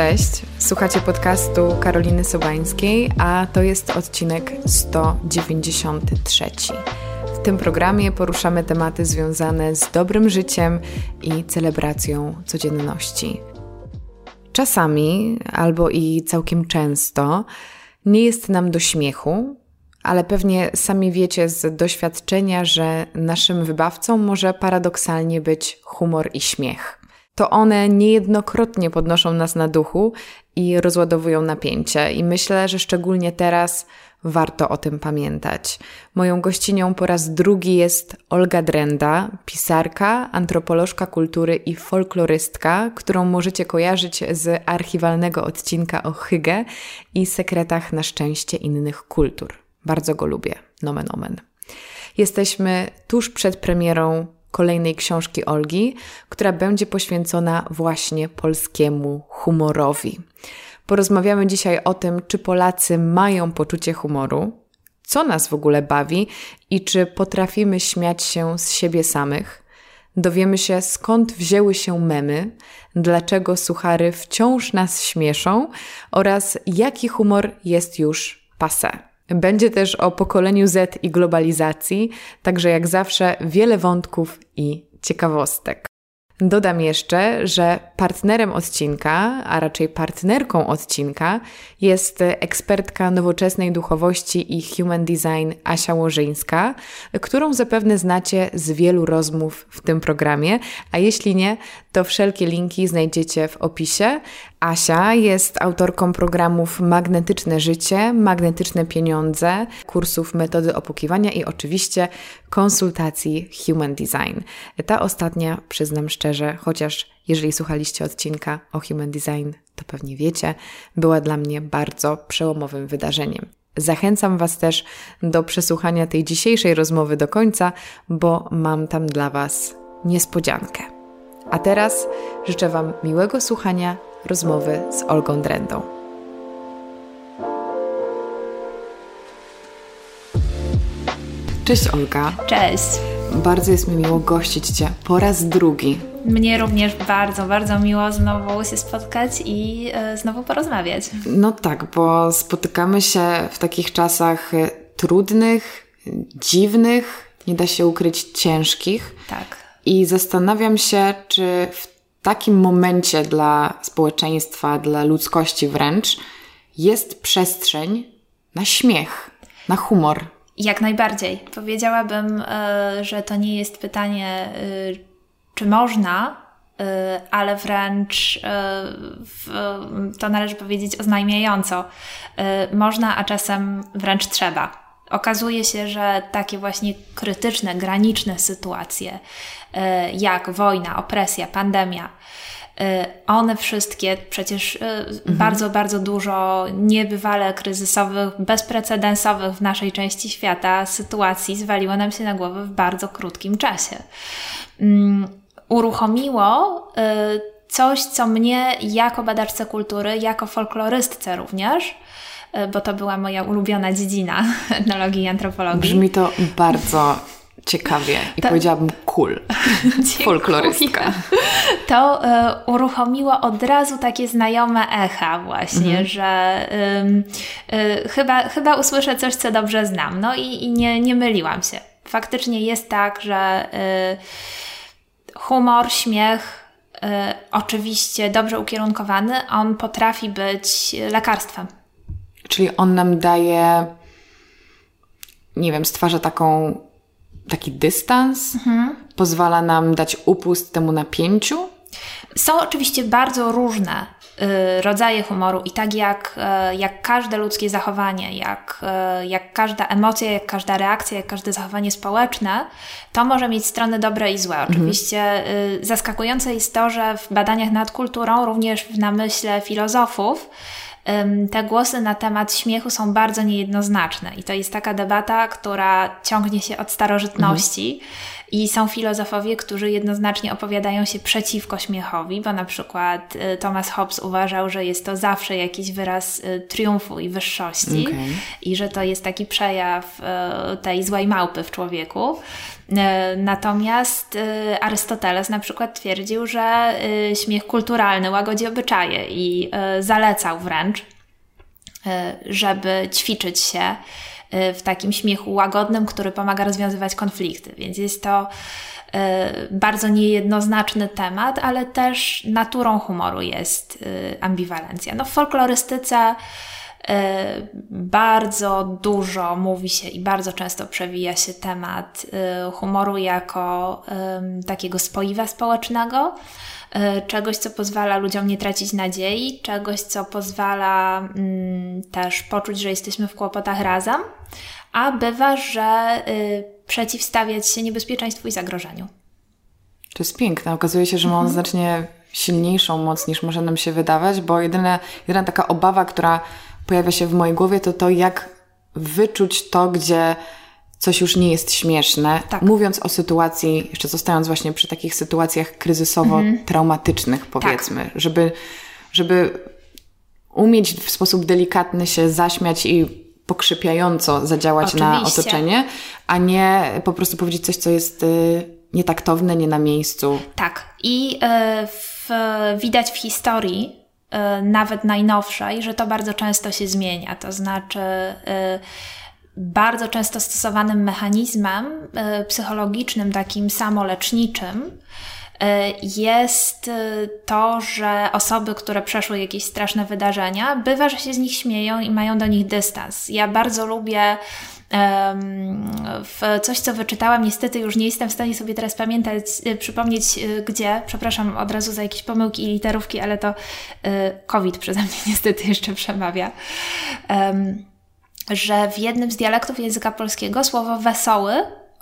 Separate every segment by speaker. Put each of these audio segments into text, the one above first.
Speaker 1: Cześć, słuchacie podcastu Karoliny Sobańskiej, a to jest odcinek 193. W tym programie poruszamy tematy związane z dobrym życiem i celebracją codzienności. Czasami, albo i całkiem często, nie jest nam do śmiechu, ale pewnie sami wiecie z doświadczenia, że naszym wybawcą może paradoksalnie być humor i śmiech to one niejednokrotnie podnoszą nas na duchu i rozładowują napięcie. I myślę, że szczególnie teraz warto o tym pamiętać. Moją gościnią po raz drugi jest Olga Drenda, pisarka, antropolożka kultury i folklorystka, którą możecie kojarzyć z archiwalnego odcinka o Hygge i sekretach na szczęście innych kultur. Bardzo go lubię. Nomen omen. Jesteśmy tuż przed premierą kolejnej książki Olgi, która będzie poświęcona właśnie polskiemu humorowi. Porozmawiamy dzisiaj o tym, czy Polacy mają poczucie humoru, co nas w ogóle bawi i czy potrafimy śmiać się z siebie samych. Dowiemy się, skąd wzięły się memy, dlaczego suchary wciąż nas śmieszą oraz jaki humor jest już passé. Będzie też o pokoleniu Z i globalizacji, także jak zawsze wiele wątków i ciekawostek. Dodam jeszcze, że partnerem odcinka, a raczej partnerką odcinka jest ekspertka nowoczesnej duchowości i human design Asia Łożyńska, którą zapewne znacie z wielu rozmów w tym programie, a jeśli nie, to wszelkie linki znajdziecie w opisie. Asia jest autorką programów Magnetyczne Życie, Magnetyczne Pieniądze, kursów metody opukiwania i oczywiście konsultacji Human Design. Ta ostatnia, przyznam szczerze, chociaż jeżeli słuchaliście odcinka o Human Design, to pewnie wiecie, była dla mnie bardzo przełomowym wydarzeniem. Zachęcam Was też do przesłuchania tej dzisiejszej rozmowy do końca, bo mam tam dla Was niespodziankę. A teraz życzę Wam miłego słuchania rozmowy z Olgą Drendą. Cześć Olga.
Speaker 2: Cześć.
Speaker 1: Bardzo jest mi miło gościć Cię po raz drugi.
Speaker 2: Mnie również bardzo, bardzo miło znowu się spotkać i y, znowu porozmawiać.
Speaker 1: No tak, bo spotykamy się w takich czasach e, trudnych, dziwnych, nie da się ukryć ciężkich.
Speaker 2: Tak.
Speaker 1: I zastanawiam się, czy w takim momencie dla społeczeństwa, dla ludzkości wręcz, jest przestrzeń na śmiech, na humor.
Speaker 2: Jak najbardziej. Powiedziałabym, e, że to nie jest pytanie, e, czy można, e, ale wręcz to należy powiedzieć oznajmiająco. Można, a czasem wręcz trzeba. Okazuje się, że takie właśnie krytyczne, graniczne sytuacje, jak wojna, opresja, pandemia, one wszystkie, przecież e, mhm. bardzo, bardzo dużo niebywale kryzysowych, bezprecedensowych w naszej części świata sytuacji zwaliło nam się na głowę w bardzo krótkim czasie. Um, uruchomiło coś, co mnie jako badaczce kultury, jako folklorystce również, bo to była moja ulubiona dziedzina etnologii i antropologii.
Speaker 1: Brzmi to bardzo ciekawie i to... powiedziałabym cool. Folklorystka.
Speaker 2: To y, uruchomiło od razu takie znajome echa właśnie, mhm. że y, y, chyba, chyba usłyszę coś, co dobrze znam. No i, i nie, nie myliłam się. Faktycznie jest tak, że humor, śmiech, oczywiście dobrze ukierunkowany, on potrafi być lekarstwem
Speaker 1: Czyli on nam daje, nie wiem, stwarza taką, taki dystans, mhm. pozwala nam dać upust temu napięciu.
Speaker 2: Są oczywiście bardzo różne y, rodzaje humoru i tak jak, y, jak każde ludzkie zachowanie, jak, y, jak każda emocja, jak każda reakcja, jak każde zachowanie społeczne, to może mieć strony dobre i złe. Mhm. Oczywiście zaskakujące jest to, że w badaniach nad kulturą, również w namyśle filozofów, te głosy na temat śmiechu są bardzo niejednoznaczne i to jest taka debata, która ciągnie się od starożytności. I są filozofowie, którzy jednoznacznie opowiadają się przeciwko śmiechowi, bo na przykład y, Thomas Hobbes uważał, że jest to zawsze jakiś wyraz y, triumfu i wyższości okay. i że to jest taki przejaw y, tej złej małpy w człowieku. Natomiast Arystoteles na przykład twierdził, że śmiech kulturalny łagodzi obyczaje i zalecał wręcz, żeby ćwiczyć się w takim śmiechu łagodnym, który pomaga rozwiązywać konflikty. Więc jest to bardzo niejednoznaczny temat, ale też naturą humoru jest ambiwalencja. No w folklorystyce bardzo dużo mówi się i bardzo często przewija się temat humoru jako takiego spoiwa społecznego. E, czegoś, co pozwala ludziom nie tracić nadziei, czegoś, co pozwala mm, też poczuć, że jesteśmy w kłopotach razem, a bywa, że y, przeciwstawiać się niebezpieczeństwu i zagrożeniu.
Speaker 1: To jest piękne. Okazuje się, że ma on mhm. znacznie silniejszą moc niż może nam się wydawać, bo jedyna, jedyna taka obawa, która pojawia się w mojej głowie, to to, jak wyczuć to, gdzie coś już nie jest śmieszne. Tak. Mówiąc o sytuacji, jeszcze zostając właśnie przy takich sytuacjach kryzysowo-traumatycznych, mhm. powiedzmy, tak. żeby, żeby umieć w sposób delikatny się zaśmiać i pokrzypiająco zadziałać Oczywiście. na otoczenie, a nie po prostu powiedzieć coś, co jest y, nietaktowne, nie na miejscu.
Speaker 2: Tak. I y, w, widać w historii, nawet najnowszej, że to bardzo często się zmienia. To znaczy, bardzo często stosowanym mechanizmem e, psychologicznym, takim samoleczniczym, e, jest e, to, że osoby, które przeszły jakieś straszne wydarzenia, bywa, że się z nich śmieją i mają do nich dystans. Ja bardzo lubię w coś, co wyczytałam, niestety już nie jestem w stanie sobie teraz pamiętać, przypomnieć gdzie, przepraszam od razu za jakieś pomyłki i literówki, ale to COVID przeze mnie niestety jeszcze przemawia że w jednym z dialektów języka polskiego słowo wesoły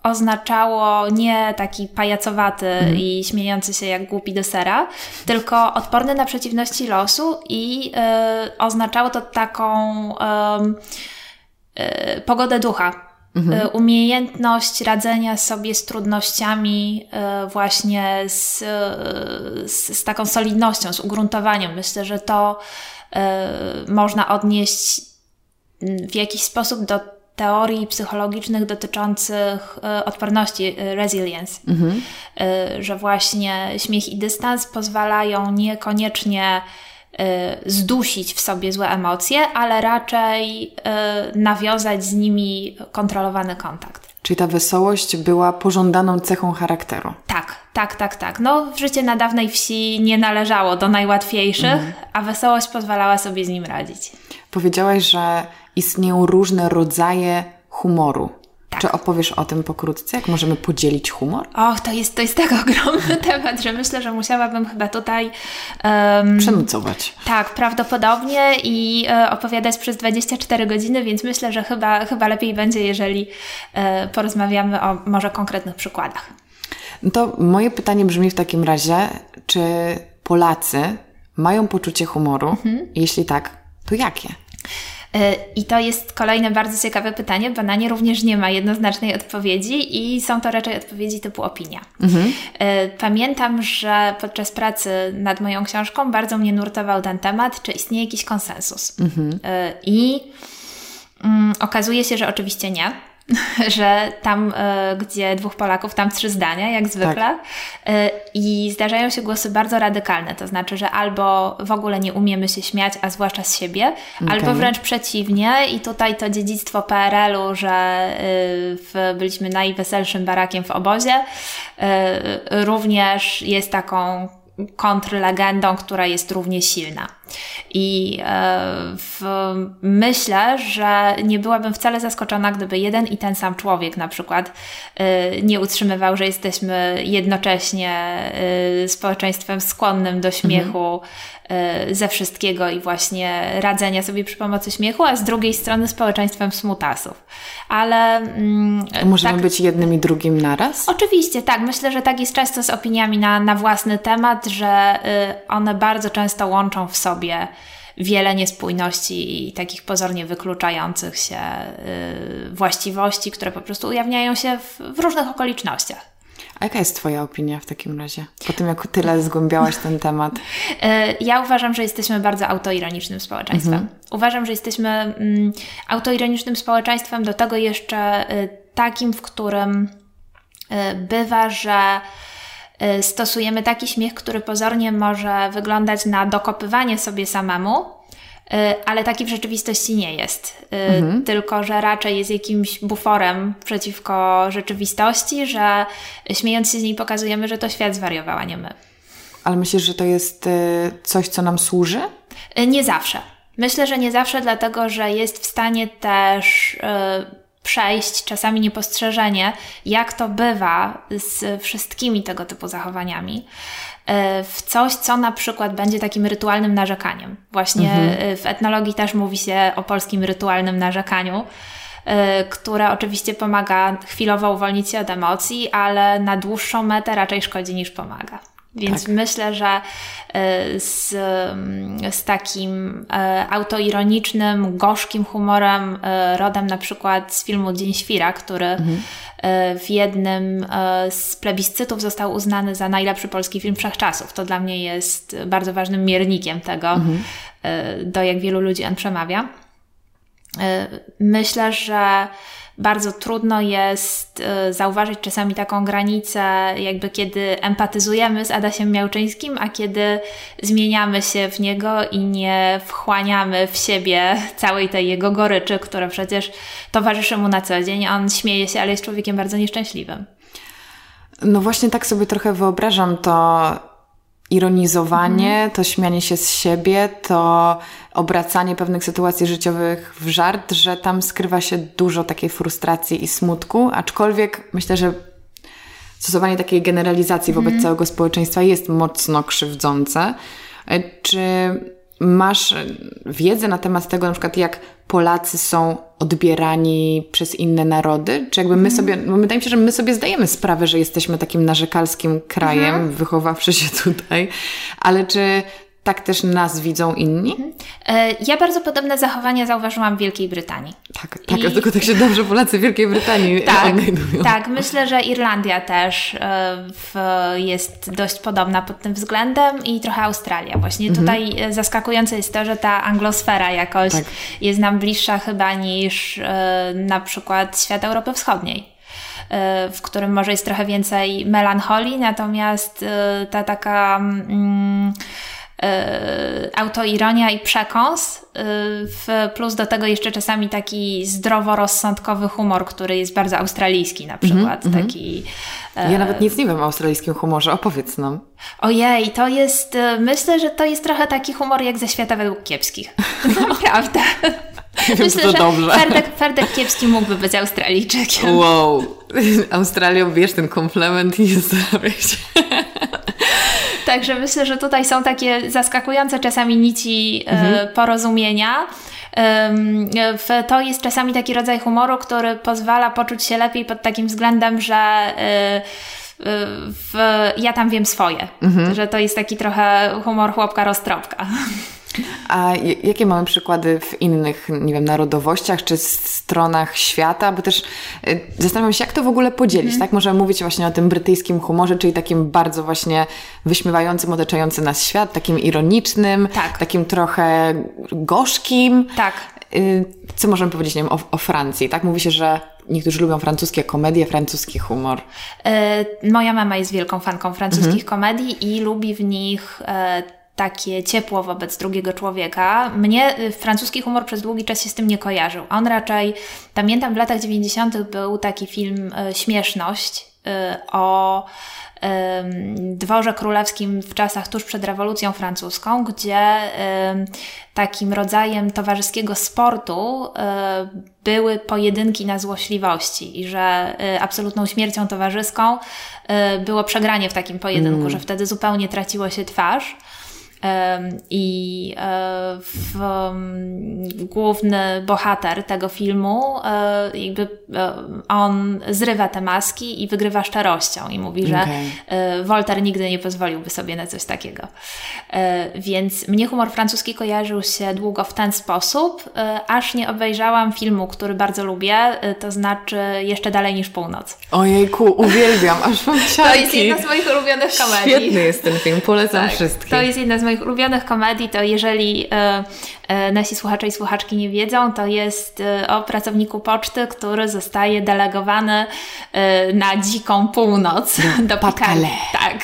Speaker 2: oznaczało nie taki pajacowaty mm. i śmiejący się jak głupi do sera, tylko odporny na przeciwności losu i y, oznaczało to taką y, y, pogodę ducha. Mhm. Umiejętność radzenia sobie z trudnościami, właśnie z, z, z taką solidnością, z ugruntowaniem. Myślę, że to można odnieść w jakiś sposób do teorii psychologicznych dotyczących e, odporności, e, resilience, mhm. E, że właśnie śmiech i dystans pozwalają niekoniecznie zdusić w sobie złe emocje, ale raczej nawiązać z nimi kontrolowany kontakt.
Speaker 1: Czyli ta wesołość była pożądaną cechą charakteru.
Speaker 2: Tak, tak, tak, tak. No, życie na dawnej wsi nie należało do najłatwiejszych, mhm. a wesołość pozwalała sobie z nim radzić.
Speaker 1: Powiedziałaś, że istnieją różne rodzaje humoru. Tak. Czy opowiesz o tym pokrótce? Jak możemy podzielić humor?
Speaker 2: Och, to jest, to jest tak ogromny temat, że myślę, że musiałabym chyba tutaj...
Speaker 1: Um, Przenucować.
Speaker 2: Tak, prawdopodobnie i e, opowiadać przez 24 godziny, więc myślę, że chyba, chyba lepiej będzie, jeżeli e, porozmawiamy o może konkretnych przykładach.
Speaker 1: No to moje pytanie brzmi w takim razie, czy Polacy mają poczucie humoru? Mhm. Jeśli tak, to jakie?
Speaker 2: E, I to jest kolejne bardzo ciekawe pytanie, bo na nie również nie ma jednoznacznej odpowiedzi i są to raczej odpowiedzi typu opinia. Mhm. E, pamiętam, że podczas pracy nad moją książką bardzo mnie nurtował ten temat, czy istnieje jakiś konsensus. Mhm. E, I mm, okazuje się, że oczywiście nie. że tam, e, gdzie dwóch Polaków, tam trzy zdania, jak zwykle. Tak. E, I zdarzają się głosy bardzo radykalne, to znaczy, że albo w ogóle nie umiemy się śmiać, a zwłaszcza z siebie, okay. albo wręcz przeciwnie. I tutaj to dziedzictwo PRL-u, że e, w, byliśmy najweselszym barakiem w obozie, również jest taką kontrlegendą, która jest równie silna. I e, w, myślę, że nie byłabym wcale zaskoczona, gdyby jeden i ten sam człowiek na przykład e, nie utrzymywał, że jesteśmy jednocześnie e, społeczeństwem skłonnym do śmiechu, mhm ze wszystkiego i właśnie radzenia sobie przy pomocy śmiechu, a z drugiej strony społeczeństwem smutasów. Ale.
Speaker 1: Mm, możemy tak, być jednym i drugim naraz?
Speaker 2: Oczywiście, tak. Myślę, że tak jest często z opiniami na, na własny temat, że y, one bardzo często łączą w sobie wiele niespójności i takich pozornie wykluczających się y, właściwości, które po prostu ujawniają się w, w różnych okolicznościach.
Speaker 1: A jaka jest Twoja opinia w takim razie? Po tym, jak tyle zgłębiałaś ten temat.
Speaker 2: E, ja uważam, że jesteśmy bardzo autoironicznym społeczeństwem. Mhm. Uważam, że jesteśmy mm, autoironicznym społeczeństwem, do tego jeszcze y, takim, w którym y, bywa, że y, stosujemy taki śmiech, który pozornie może wyglądać na dokopywanie sobie samemu, ale taki w rzeczywistości nie jest. Y, mhm. Tylko, że raczej jest jakimś buforem przeciwko rzeczywistości, że śmiejąc się z niej pokazujemy, że to świat zwariował, a nie my.
Speaker 1: Ale myślisz, że to jest y, coś, co nam służy?
Speaker 2: Nie zawsze. Myślę, że nie zawsze, dlatego że jest w stanie też przejść czasami niepostrzeżenie, jak to bywa z wszystkimi tego typu zachowaniami. E, w coś, co na przykład będzie takim rytualnym narzekaniem. Właśnie mhm. E, w etnologii też mówi się o polskim rytualnym narzekaniu e, które oczywiście pomaga chwilowo uwolnić się od emocji, ale na dłuższą metę raczej szkodzi niż pomaga. Więc tak. myślę, że z, z takim autoironicznym, gorzkim humorem, rodem na przykład z filmu Dzień Świra, który mhm. E, w jednym e, z plebiscytów został uznany za najlepszy polski film wszechczasów. To dla mnie jest bardzo ważnym miernikiem tego, mhm. E, do jak wielu ludzi on przemawia. Myślę, że bardzo trudno jest y, zauważyć czasami taką granicę, jakby kiedy empatyzujemy z Adasiem Miałczyńskim, a kiedy zmieniamy się w niego i nie wchłaniamy w siebie całej tej jego goryczy, która przecież towarzyszy mu na co dzień. On śmieje się, ale jest człowiekiem bardzo nieszczęśliwym.
Speaker 1: No właśnie tak sobie trochę wyobrażam to ironizowanie, mhm. to śmianie się z siebie, to obracanie pewnych sytuacji życiowych w żart, że tam skrywa się dużo takiej frustracji i smutku, aczkolwiek myślę, że stosowanie takiej generalizacji wobec mhm. całego społeczeństwa jest mocno krzywdzące. E, czy masz wiedzę na temat tego, na przykład jak Polacy są odbierani przez inne narody? Czy jakby my mhm. sobie, no wydaje mi się, że my sobie zdajemy sprawę, że jesteśmy takim narzekalskim krajem, mhm. wychowawszy się tutaj, ale czy tak też nas widzą inni? Mhm.
Speaker 2: E, ja bardzo podobne zachowania zauważyłam w Wielkiej Brytanii.
Speaker 1: Tak, tak, I... tylko tak się dobrze Polacy w Wielkiej Brytanii tak, odnajdują.
Speaker 2: Tak, myślę, że Irlandia też e, w, jest dość podobna pod tym względem i trochę Australia. Właśnie mhm. tutaj e, zaskakujące jest to, że ta anglosfera jakoś tak. jest nam bliższa chyba niż na przykład świat Europy Wschodniej w którym może jest trochę więcej melancholii, natomiast ta taka mm, autoironia i przekąs, e, w plus do tego jeszcze czasami taki zdroworozsądkowy humor, który jest bardzo australijski na przykład. Mm -hmm. taki,
Speaker 1: e, ja nawet nic nie wiem o australijskim humorze, opowiedz nam.
Speaker 2: Ojej, to jest, myślę, że to jest trochę taki humor jak ze świata według kiepskich. Naprawdę.
Speaker 1: Myślę, to że dobrze.
Speaker 2: Ferdek, Ferdek Kiepski mógłby być Australijczykiem.
Speaker 1: Wow. Australią bierz ten komplement nie zastanawiaj się.
Speaker 2: Także myślę, że tutaj są takie zaskakujące czasami nici e, mhm. porozumienia. To jest czasami taki rodzaj humoru, który pozwala poczuć się lepiej pod takim względem, że e, w, ja tam wiem swoje. Mhm. Że to jest taki trochę humor chłopka roztropka.
Speaker 1: A jakie mamy przykłady w innych, nie wiem, narodowościach czy stronach świata? Bo też y, zastanawiam się, jak to w ogóle podzielić, mm. tak? Możemy mówić właśnie o tym brytyjskim humorze, czyli takim bardzo właśnie wyśmiewającym, otaczającym nas świat, takim ironicznym, tak. takim trochę gorzkim.
Speaker 2: Tak.
Speaker 1: Y, co możemy powiedzieć, nie wiem, o, o Francji, tak? Mówi się, że niektórzy lubią francuskie komedie, francuski humor.
Speaker 2: E, moja mama jest wielką fanką francuskich mhm. komedii i lubi w nich e, takie ciepło wobec drugiego człowieka. Mnie y, francuski humor przez długi czas się z tym nie kojarzył. On raczej, pamiętam w latach 90. był taki film y, Śmieszność y, o dworze królewskim w czasach tuż przed rewolucją francuską, gdzie takim rodzajem towarzyskiego sportu były pojedynki na złośliwości i że absolutną śmiercią towarzyską było przegranie w takim pojedynku, mm. że wtedy zupełnie traciło się twarz. I e, w, główny bohater tego filmu, e, jakby e, on zrywa te maski i wygrywa szczerością i mówi, że okay. Wolter nigdy nie pozwoliłby sobie na coś takiego. Więc mnie humor francuski kojarzył się długo w ten sposób, aż nie obejrzałam filmu, który bardzo lubię, to znaczy Jeszcze dalej niż północ.
Speaker 1: Ojejku, uwielbiam, aż mam ciarki.
Speaker 2: To jest jedna z moich ulubionych komedii.
Speaker 1: Świetny jest ten film, polecam tak, wszystkim.
Speaker 2: To jest jedna z moich ulubionych komedii, to jeżeli e, e, nasi słuchacze i słuchaczki nie wiedzą, to jest e, o pracowniku poczty, który zostaje delegowany na dziką północ
Speaker 1: do, Pikale.
Speaker 2: Tak.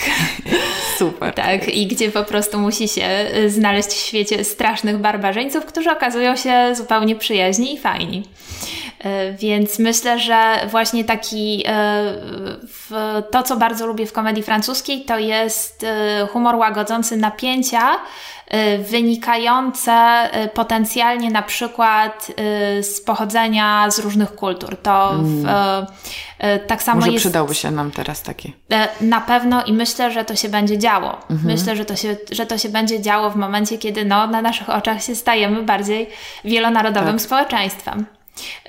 Speaker 1: Super.
Speaker 2: Tak, i gdzie po prostu musi się znaleźć w świecie strasznych barbarzyńców, którzy okazują się zupełnie przyjaźni i fajni. E, więc myślę, że właśnie taki to, co bardzo lubię w komedii francuskiej, to jest humor łagodzący napięcia, wynikające potencjalnie na przykład z pochodzenia z różnych kultur. To w, mm. tak samo
Speaker 1: Może
Speaker 2: jest.
Speaker 1: przydałby się nam teraz taki.
Speaker 2: Na pewno i myślę, że to się będzie działo. Mhm. Myślę, że to, się, że to się będzie działo w momencie, kiedy no, na naszych oczach się stajemy bardziej wielonarodowym tak. społeczeństwem.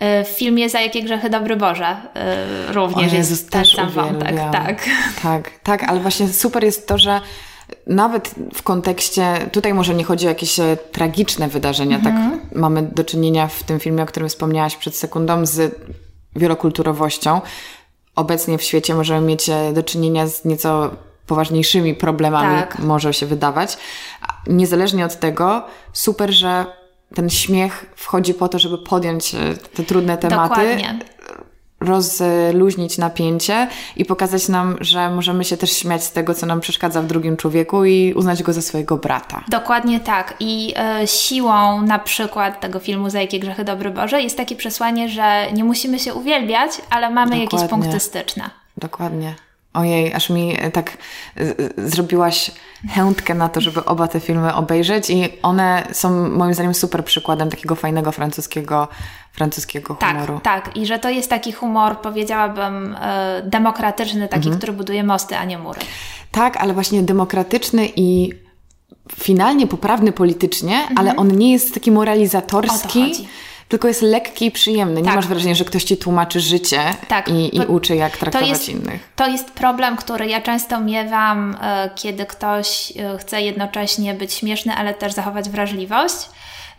Speaker 2: W filmie Za jakie grzechy dobry Boże również o Jezus, jest ten sam wątek. Tak.
Speaker 1: tak, tak, ale właśnie super jest to, że nawet w kontekście, tutaj może nie chodzi o jakieś e, tragiczne wydarzenia, tak mhm. tak mamy do czynienia w tym filmie, o którym wspomniałaś przed sekundą, z wielokulturowością. Obecnie w świecie możemy mieć e, do czynienia z nieco poważniejszymi problemami, tak. może się wydawać. Niezależnie od tego, super, że ten śmiech wchodzi po to, żeby podjąć e, te trudne tematy.
Speaker 2: Dokładnie
Speaker 1: rozluźnić napięcie i pokazać nam, że możemy się też śmiać z tego, co nam przeszkadza w drugim człowieku i uznać go za swojego brata.
Speaker 2: Dokładnie tak. I e, siłą na przykład tego filmu Za jakie grzechy dobry Boże jest takie przesłanie, że nie musimy się uwielbiać, ale mamy Dokładnie. jakieś punkty styczne.
Speaker 1: Dokładnie. Ojej, aż mi e, tak e, zrobiłaś chętkę na to, żeby oba te filmy obejrzeć i one są moim zdaniem super przykładem takiego fajnego francuskiego, francuskiego
Speaker 2: tak,
Speaker 1: humoru.
Speaker 2: Tak, tak. I że to jest taki humor, powiedziałabym, e, demokratyczny, taki, mhm. który buduje mosty, a nie mury.
Speaker 1: Tak, ale właśnie demokratyczny i finalnie poprawny politycznie, mhm. ale on nie jest taki moralizatorski. O to chodzi tylko jest lekki i przyjemny. Nie tak. masz wrażenia, że ktoś ci tłumaczy życie tak. i, i uczy, jak traktować
Speaker 2: to jest,
Speaker 1: innych.
Speaker 2: To jest problem, który ja często miewam, e, kiedy ktoś e, chce jednocześnie być śmieszny, ale też zachować wrażliwość.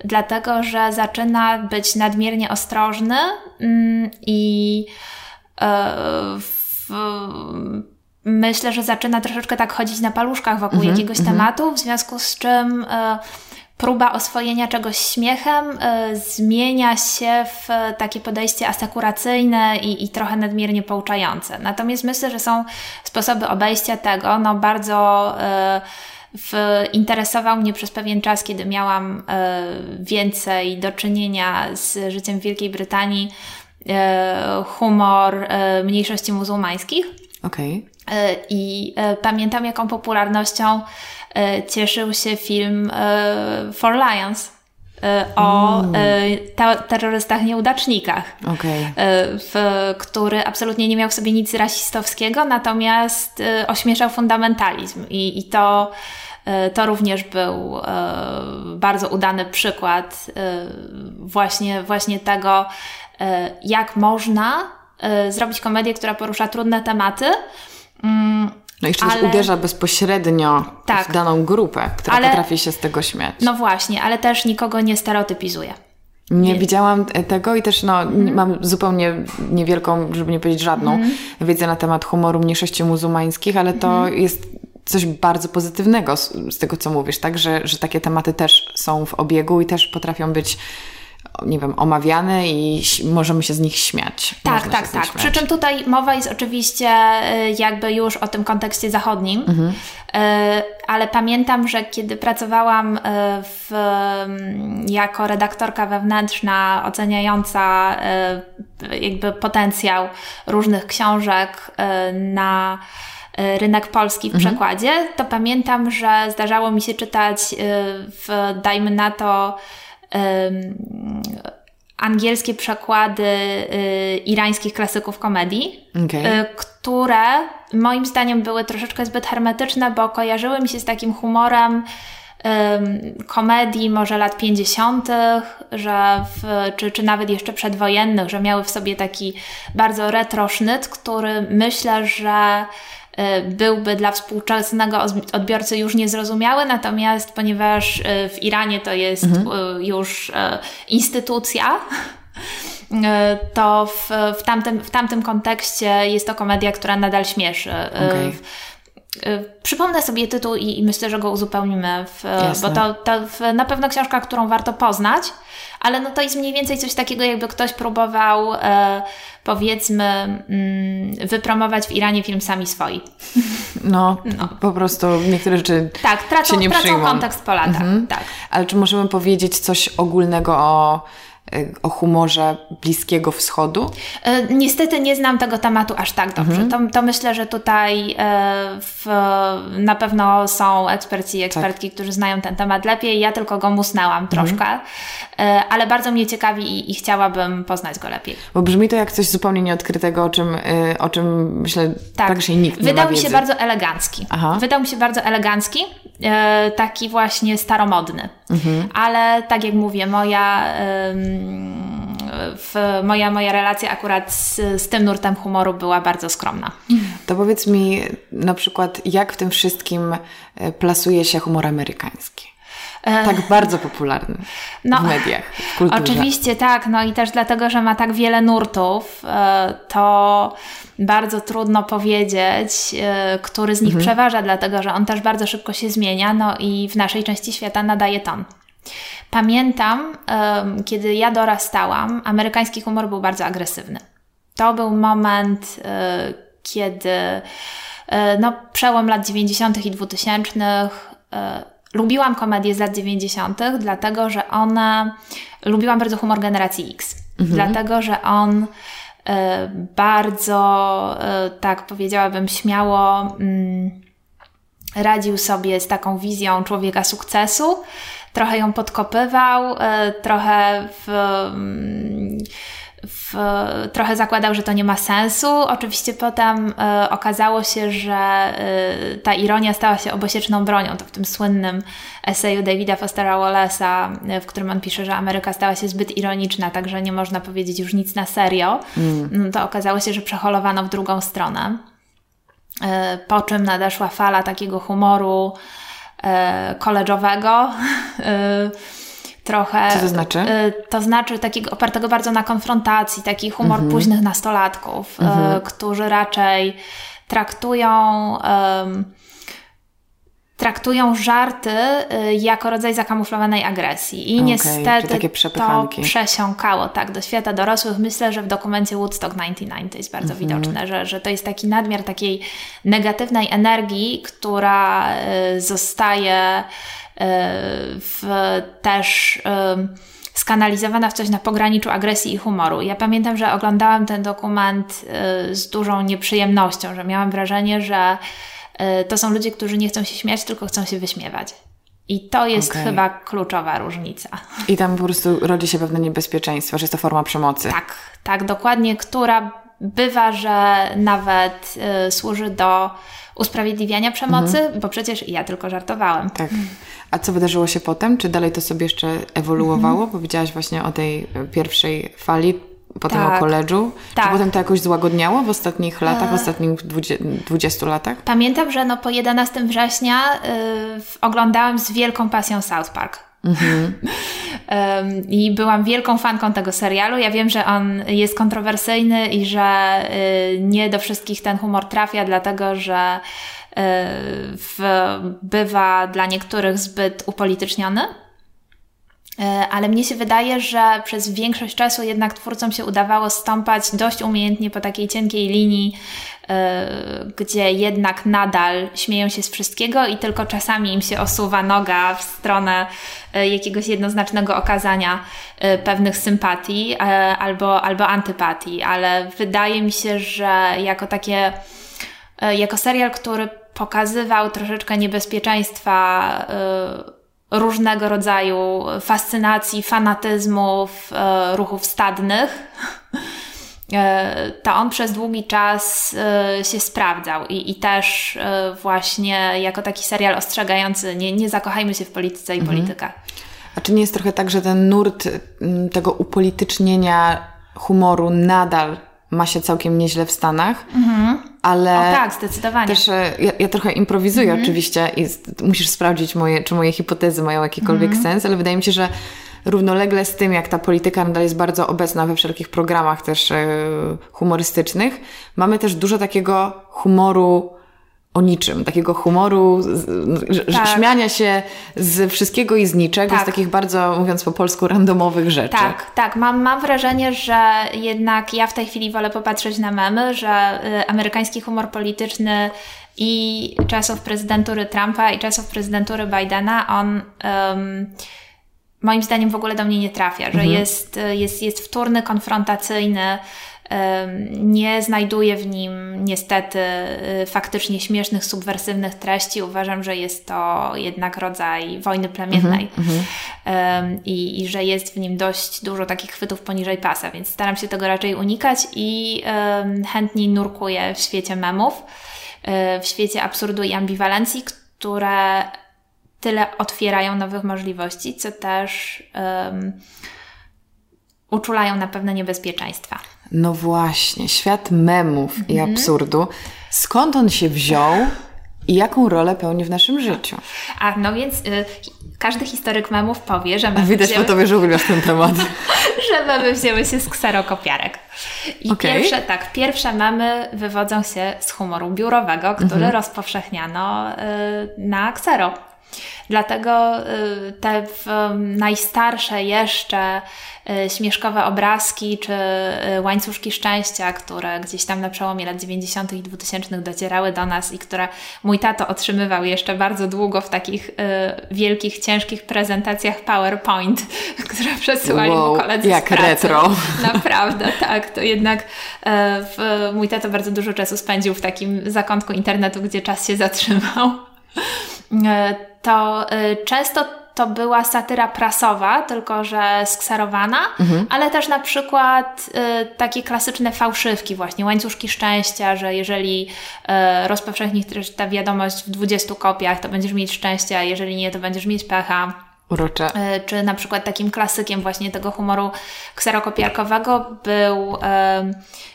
Speaker 2: Dlatego, że zaczyna być nadmiernie ostrożny mm, i e, myślę, że zaczyna troszeczkę tak chodzić na paluszkach wokół mm -hmm, jakiegoś mm -hmm. tematu, w związku z czym próba oswojenia czegoś śmiechem y, zmienia się w takie podejście asekuracyjne i, i trochę nadmiernie pouczające. Natomiast myślę, że są sposoby obejścia tego, no bardzo y, w, interesował mnie przez pewien czas, kiedy miałam y, więcej do czynienia z życiem w Wielkiej Brytanii, humor mniejszości muzułmańskich.
Speaker 1: Okej.
Speaker 2: Okay. I pamiętam, jaką popularnością E, cieszył się film e, For Lions e, o mm. terrorystach nieudacznikach,
Speaker 1: okay.
Speaker 2: w, który absolutnie nie miał w sobie nic rasistowskiego, natomiast ośmieszał fundamentalizm i, i to, to również był bardzo udany przykład właśnie, właśnie tego, jak można zrobić komedię, która porusza trudne tematy, mm,
Speaker 1: no i jeszcze ale... uderza bezpośrednio tak. w daną grupę, która ale... potrafi się z tego śmiać.
Speaker 2: No właśnie, ale też nikogo nie stereotypizuje.
Speaker 1: Nie, nie, widziałam tego i też no, mm. mam zupełnie niewielką, żeby nie powiedzieć żadną, mm. wiedzę na temat humoru mniejszości muzułmańskich, ale to mm. jest coś bardzo pozytywnego z, z, tego, co mówisz, tak? Że, że takie tematy też są w obiegu i też potrafią być nie wiem, omawiane i możemy się z nich śmiać.
Speaker 2: Tak, tak, tak. Przy czym tutaj mowa jest oczywiście y, jakby już o tym kontekście zachodnim, mhm. Y, ale pamiętam, że kiedy pracowałam y, w, mm, jako redaktorka wewnętrzna oceniająca jakby potencjał różnych książek na rynek polski w mhm. przekładzie, to pamiętam, że zdarzało mi się czytać w, dajmy na to, angielskie przekłady y, irańskich klasyków komedii, okay. które moim zdaniem były troszeczkę zbyt hermetyczne, bo kojarzyły mi się z takim humorem komedii może lat 50., że w, czy, czy nawet jeszcze przedwojennych, że miały w sobie taki bardzo retro sznyt, który myślę, że byłby dla współczesnego odbiorcy już niezrozumiały, natomiast ponieważ y, w Iranie to jest mhm. Y, już instytucja, to w, w, tamtym, w tamtym kontekście jest to komedia, która nadal śmieszy. Okay. Y, przypomnę sobie tytuł i, i, myślę, że go uzupełnimy, w, bo to, to w, na pewno książka, którą warto poznać, ale no to jest mniej więcej coś takiego, jakby ktoś próbował e, powiedzmy mm, wypromować w Iranie film sami swoi.
Speaker 1: No, no, po prostu niektóre rzeczy
Speaker 2: tak, tracą,
Speaker 1: się nie
Speaker 2: tracą
Speaker 1: przyjmą.
Speaker 2: kontekst po latach. Mhm. Tak.
Speaker 1: Ale czy możemy powiedzieć coś ogólnego o o humorze Bliskiego Wschodu?
Speaker 2: E, niestety nie znam tego tematu aż tak dobrze. Mhm. To, to, myślę, że tutaj e, w, na pewno są eksperci i ekspertki, tak. którzy znają ten temat lepiej. Ja tylko go musnęłam mhm. troszkę, e, ale bardzo mnie ciekawi i, i, chciałabym poznać go lepiej.
Speaker 1: Bo brzmi to jak coś zupełnie nieodkrytego, o czym, o czym myślę tak. praktycznie nikt
Speaker 2: Wydał
Speaker 1: nie
Speaker 2: mi się bardzo elegancki. Aha. Wydał mi się bardzo elegancki, taki właśnie staromodny. Mhm. Ale tak jak mówię, moja moja, moja relacja akurat z, z tym nurtem humoru była bardzo skromna.
Speaker 1: To powiedz mi na przykład, jak w tym wszystkim e, plasuje się humor amerykański? E, tak bardzo popularny no, w mediach, w kulturze.
Speaker 2: Oczywiście tak, no i też dlatego, że ma tak wiele nurtów, e, to bardzo trudno powiedzieć, który z nich mhm. przeważa, dlatego że on też bardzo szybko się zmienia, no i w naszej części świata nadaje ton. Pamiętam, kiedy ja dorastałam, amerykański humor był bardzo agresywny. To był moment, e, kiedy e, no, przełom lat 90. i 2000. Lubiłam komedie z lat 90., dlatego że one. Lubiłam bardzo humor generacji X, mhm. dlatego że on bardzo, tak powiedziałabym, śmiało mm, radził sobie z taką wizją człowieka sukcesu, trochę ją podkopywał, e, trochę w, w, trochę zakładał, że to nie ma sensu. Oczywiście potem e, okazało się, że e, ta ironia stała się obosieczną bronią. To w tym słynnym eseju Davida Fostera Wallace'a, w którym on pisze, że Ameryka stała się zbyt ironiczna, także nie można powiedzieć już nic na serio. Mm. No to okazało się, że przeholowano w drugą stronę. Po czym nadeszła fala takiego humoru, e, koleżowego. Trochę.
Speaker 1: Co to znaczy?
Speaker 2: E, to znaczy takiego opartego bardzo na konfrontacji, taki humor mhm. późnych nastolatków, e, mhm. którzy raczej traktują traktują żarty y, jako rodzaj zakamuflowanej agresji. I okay, niestety to przesiąkało tak do świata dorosłych. Myślę, że w dokumencie Woodstock 99 to jest bardzo mm -hmm. widoczne, że, że to jest taki nadmiar takiej negatywnej energii, która y, zostaje y, w, też skanalizowana w coś na pograniczu agresji i humoru. Ja pamiętam, że oglądałam ten dokument z dużą nieprzyjemnością, że miałam wrażenie, że E, to są ludzie, którzy nie chcą się śmiać, tylko chcą się wyśmiewać. I to jest okay. chyba kluczowa różnica.
Speaker 1: I tam po prostu rodzi się pewne niebezpieczeństwo, że jest to forma przemocy.
Speaker 2: Tak, tak, dokładnie, która bywa, że nawet y, służy do usprawiedliwiania przemocy, mhm. bo przecież ja tylko żartowałem.
Speaker 1: Tak. A co wydarzyło się potem? Czy dalej to sobie jeszcze ewoluowało? Mhm. Powiedziałaś właśnie o tej pierwszej fali potem tak. o koledżu. Tak. Czy potem to jakoś złagodniało w ostatnich latach, w e. ostatnich 20 latach?
Speaker 2: Pamiętam, że no po 11 września y, oglądałam z wielką pasją South Park. Mhm. I byłam wielką fanką tego serialu. Ja wiem, że on jest kontrowersyjny i że y, nie do wszystkich ten humor trafia, dlatego że y, w, bywa dla niektórych zbyt upolityczniony. E, ale mnie się wydaje, że przez większość czasu jednak twórcom się udawało stąpać dość umiejętnie po takiej cienkiej linii, gdzie jednak nadal śmieją się z wszystkiego i tylko czasami im się osuwa noga w stronę e, jakiegoś jednoznacznego okazania pewnych sympatii albo, albo antypatii, ale wydaje mi się, że jako takie, jako serial, który pokazywał troszeczkę niebezpieczeństwa różnego rodzaju fascynacji, fanatyzmów, e, ruchów stadnych, to on przez długi czas się sprawdzał i, i też właśnie jako taki serial ostrzegający, nie, nie zakochajmy się w polityce i mhm. polityka.
Speaker 1: A czy nie jest trochę tak, że ten nurt mm, tego upolitycznienia humoru nadal ma się całkiem nieźle w Stanach, mhm. ale...
Speaker 2: O tak, zdecydowanie.
Speaker 1: Też e, ja, ja trochę improwizuję mhm. oczywiście i musisz sprawdzić moje, czy moje hipotezy mają jakikolwiek mhm. sens, ale wydaje mi się, że równolegle z tym, jak ta polityka nadal jest bardzo obecna we wszelkich programach też e, humorystycznych, mamy też dużo takiego humoru o niczym, takiego humoru, tak. śmiania się z wszystkiego i z niczego, tak. z takich bardzo, mówiąc po polsku, randomowych rzeczy.
Speaker 2: Tak, tak. Mam, mam wrażenie, że jednak ja w tej chwili wolę popatrzeć na memy, że y, amerykański humor polityczny i czasów prezydentury Trumpa i czasów prezydentury Bidena, on um, moim zdaniem w ogóle do mnie nie trafia, że mhm. jest, jest, jest wtórny, konfrontacyjny, nie znajduję w nim niestety y, faktycznie śmiesznych, subwersywnych treści. Uważam, że jest to jednak rodzaj wojny plemiennej mm-hmm. I, i, że jest w nim dość dużo takich chwytów poniżej pasa, więc staram się tego raczej unikać i chętniej nurkuję w świecie memów, y, w świecie absurdu i ambiwalencji, które tyle otwierają nowych możliwości, co też um, uczulają na pewne niebezpieczeństwa.
Speaker 1: No właśnie, świat memów i mhm. absurdu. Skąd on się wziął i jaką rolę pełni w naszym życiu?
Speaker 2: A no więc y, każdy historyk memów powie, że memy
Speaker 1: Widać
Speaker 2: wzięły...
Speaker 1: po tobie, że uwielbiasz ten temat.
Speaker 2: że memy wzięły się z kserokopiarek. I okay. pierwsze, tak, pierwsze memy wywodzą się z humoru biurowego, który mhm. rozpowszechniano y, na ksero. Dlatego y, te najstarsze jeszcze y, śmieszkowe obrazki czy y, łańcuszki szczęścia, które gdzieś tam na przełomie lat 90. i 2000 docierały do nas i które mój tato otrzymywał jeszcze bardzo długo w takich wielkich, ciężkich prezentacjach PowerPoint, które przesyłali wow, mu koledzy
Speaker 1: jak
Speaker 2: pracy.
Speaker 1: retro.
Speaker 2: Naprawdę, tak. To jednak w, mój tato bardzo dużo czasu spędził w takim zakątku internetu, gdzie czas się zatrzymał to y, często to była satyra prasowa, tylko że skserowana, mhm. ale też na przykład y, takie klasyczne fałszywki właśnie, łańcuszki szczęścia, że jeżeli y, rozpowszechnisz ta wiadomość w 20 kopiach, to będziesz mieć szczęście, a jeżeli nie, to będziesz mieć pecha.
Speaker 1: Urocze.
Speaker 2: Y, czy na przykład takim klasykiem właśnie tego humoru kserokopiarkowego był y,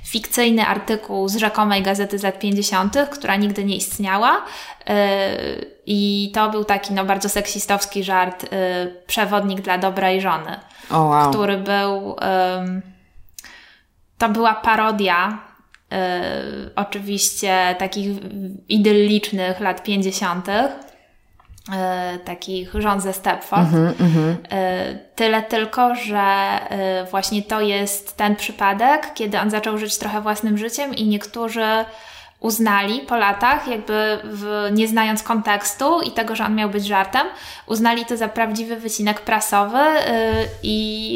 Speaker 2: fikcyjny artykuł z rzekomej gazety z lat 50., która nigdy nie istniała, y, i to był taki no, bardzo seksistowski żart, y, przewodnik dla dobrej żony,
Speaker 1: oh, wow.
Speaker 2: który był. To była parodia y, oczywiście takich idyllicznych lat 50. Y, takich rząd ze Stepford. Mm -hmm, Tyle tylko, że y, właśnie to jest ten przypadek, kiedy on zaczął żyć trochę własnym życiem i niektórzy uznali po latach, jakby w, nie znając kontekstu i tego, że on miał być żartem, uznali to za prawdziwy wycinek prasowy i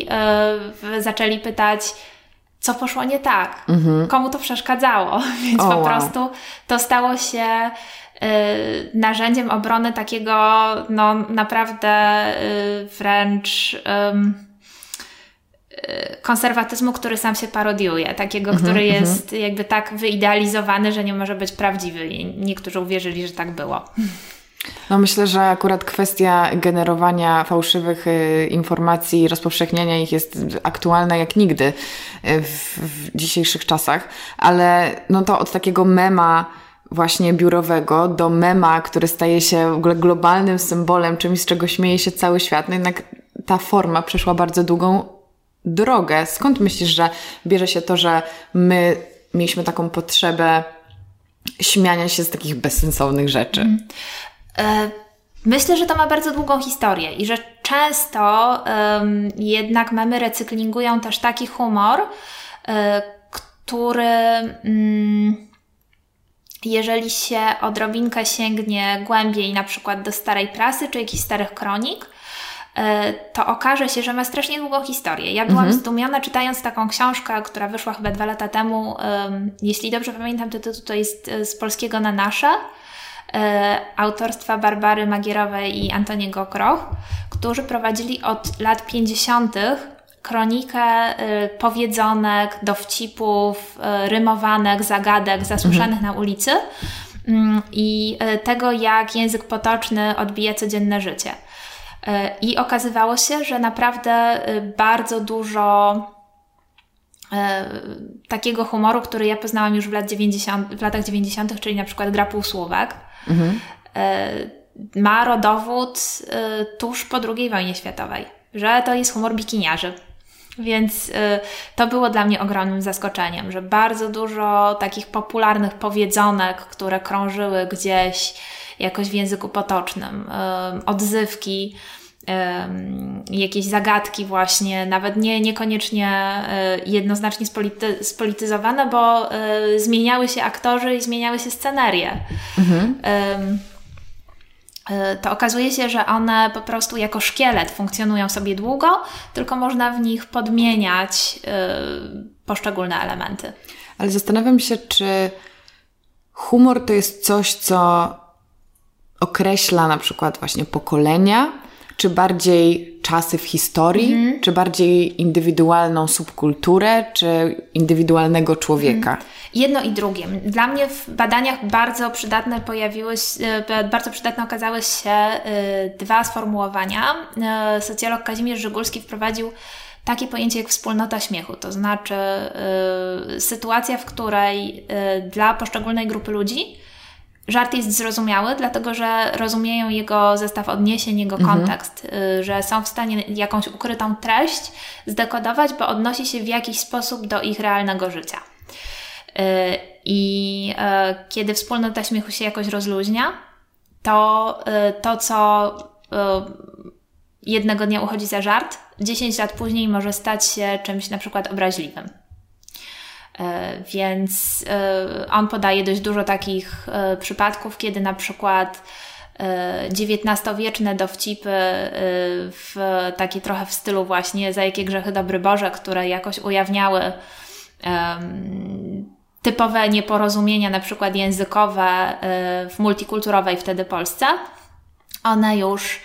Speaker 2: yy, zaczęli pytać, co poszło nie tak, mhm. komu to przeszkadzało. Więc oh, po wow. prostu to stało się narzędziem obrony takiego, no naprawdę y, wręcz konserwatyzmu, który sam się parodiuje, takiego, mm -hmm, który mhm. jest mm -hmm. jakby tak wyidealizowany, że nie może być prawdziwy. I niektórzy uwierzyli, że tak było.
Speaker 1: No myślę, że akurat kwestia generowania fałszywych y, informacji, rozpowszechniania ich jest aktualna jak nigdy y, w, w dzisiejszych czasach, ale no to od takiego mema właśnie biurowego do mema, który staje się w ogóle globalnym symbolem, czymś, z czego śmieje się cały świat, no jednak ta forma przeszła bardzo długą drogę. Skąd myślisz, że bierze się to, że my mieliśmy taką potrzebę śmiania się z takich bezsensownych rzeczy? Mm.
Speaker 2: E, myślę, że to ma bardzo długą historię i że często jednak mamy recyklingują też taki humor, e, który mm, jeżeli się odrobinkę sięgnie głębiej, na przykład do starej prasy czy jakichś starych kronik, E, to okaże się, że ma strasznie długą historię. Ja byłam mhm. zdumiona czytając taką książkę, która wyszła chyba dwa lata temu. Jeśli dobrze pamiętam, to tytuł to jest e, z polskiego na nasze e, autorstwa Barbary Magierowej i Antoniego Kroch, którzy prowadzili od lat 50. kronikę y, powiedzonek, dowcipów, y, rymowanek, zagadek zasłyszanych mhm. na ulicy mm, i y, tego, jak język potoczny odbija codzienne życie. I okazywało się, że naprawdę bardzo dużo takiego humoru, który ja poznałam już w, lat 90, w latach 90., czyli na przykład gra półsłówek, mhm. ma rodowód tuż po II wojnie światowej, że to jest humor bikiniarzy. Więc y, to było dla mnie ogromnym zaskoczeniem, że bardzo dużo takich popularnych powiedzonek, które krążyły gdzieś jakoś w języku potocznym, y, odzywki, y, jakieś zagadki właśnie, nawet nie, niekoniecznie jednoznacznie spolity, spolityzowane, bo zmieniały się aktorzy i zmieniały się scenerie. Mhm. Y, to okazuje się, że one po prostu jako szkielet funkcjonują sobie długo, tylko można w nich podmieniać y, poszczególne elementy.
Speaker 1: Ale zastanawiam się, czy humor to jest coś, co określa na przykład właśnie pokolenia, czy bardziej czasy w historii, mm. czy bardziej indywidualną subkulturę, czy indywidualnego człowieka? Mm.
Speaker 2: Jedno i drugie. Dla mnie w badaniach bardzo przydatne pojawiły się, e, bardzo przydatne okazały się e, dwa sformułowania. E, socjolog Kazimierz Żygulski wprowadził takie pojęcie jak wspólnota śmiechu, to znaczy sytuacja, w której dla poszczególnej grupy ludzi żart jest zrozumiały, dlatego że rozumieją jego zestaw odniesień, jego mhm. kontekst, y, że są w stanie jakąś ukrytą treść zdekodować, bo odnosi się w jakiś sposób do ich realnego życia. Y, I y, kiedy wspólnota śmiechu się jakoś rozluźnia, to to, co jednego dnia uchodzi za żart, 10 lat później może stać się czymś na przykład obraźliwym. E, więc e, on podaje dość dużo takich e, przypadków, kiedy na przykład XIX-wieczne dowcipy w taki trochę w stylu właśnie za jakie grzechy dobry Boże, które jakoś ujawniały typowe nieporozumienia, na przykład językowe w multikulturowej wtedy Polsce, one już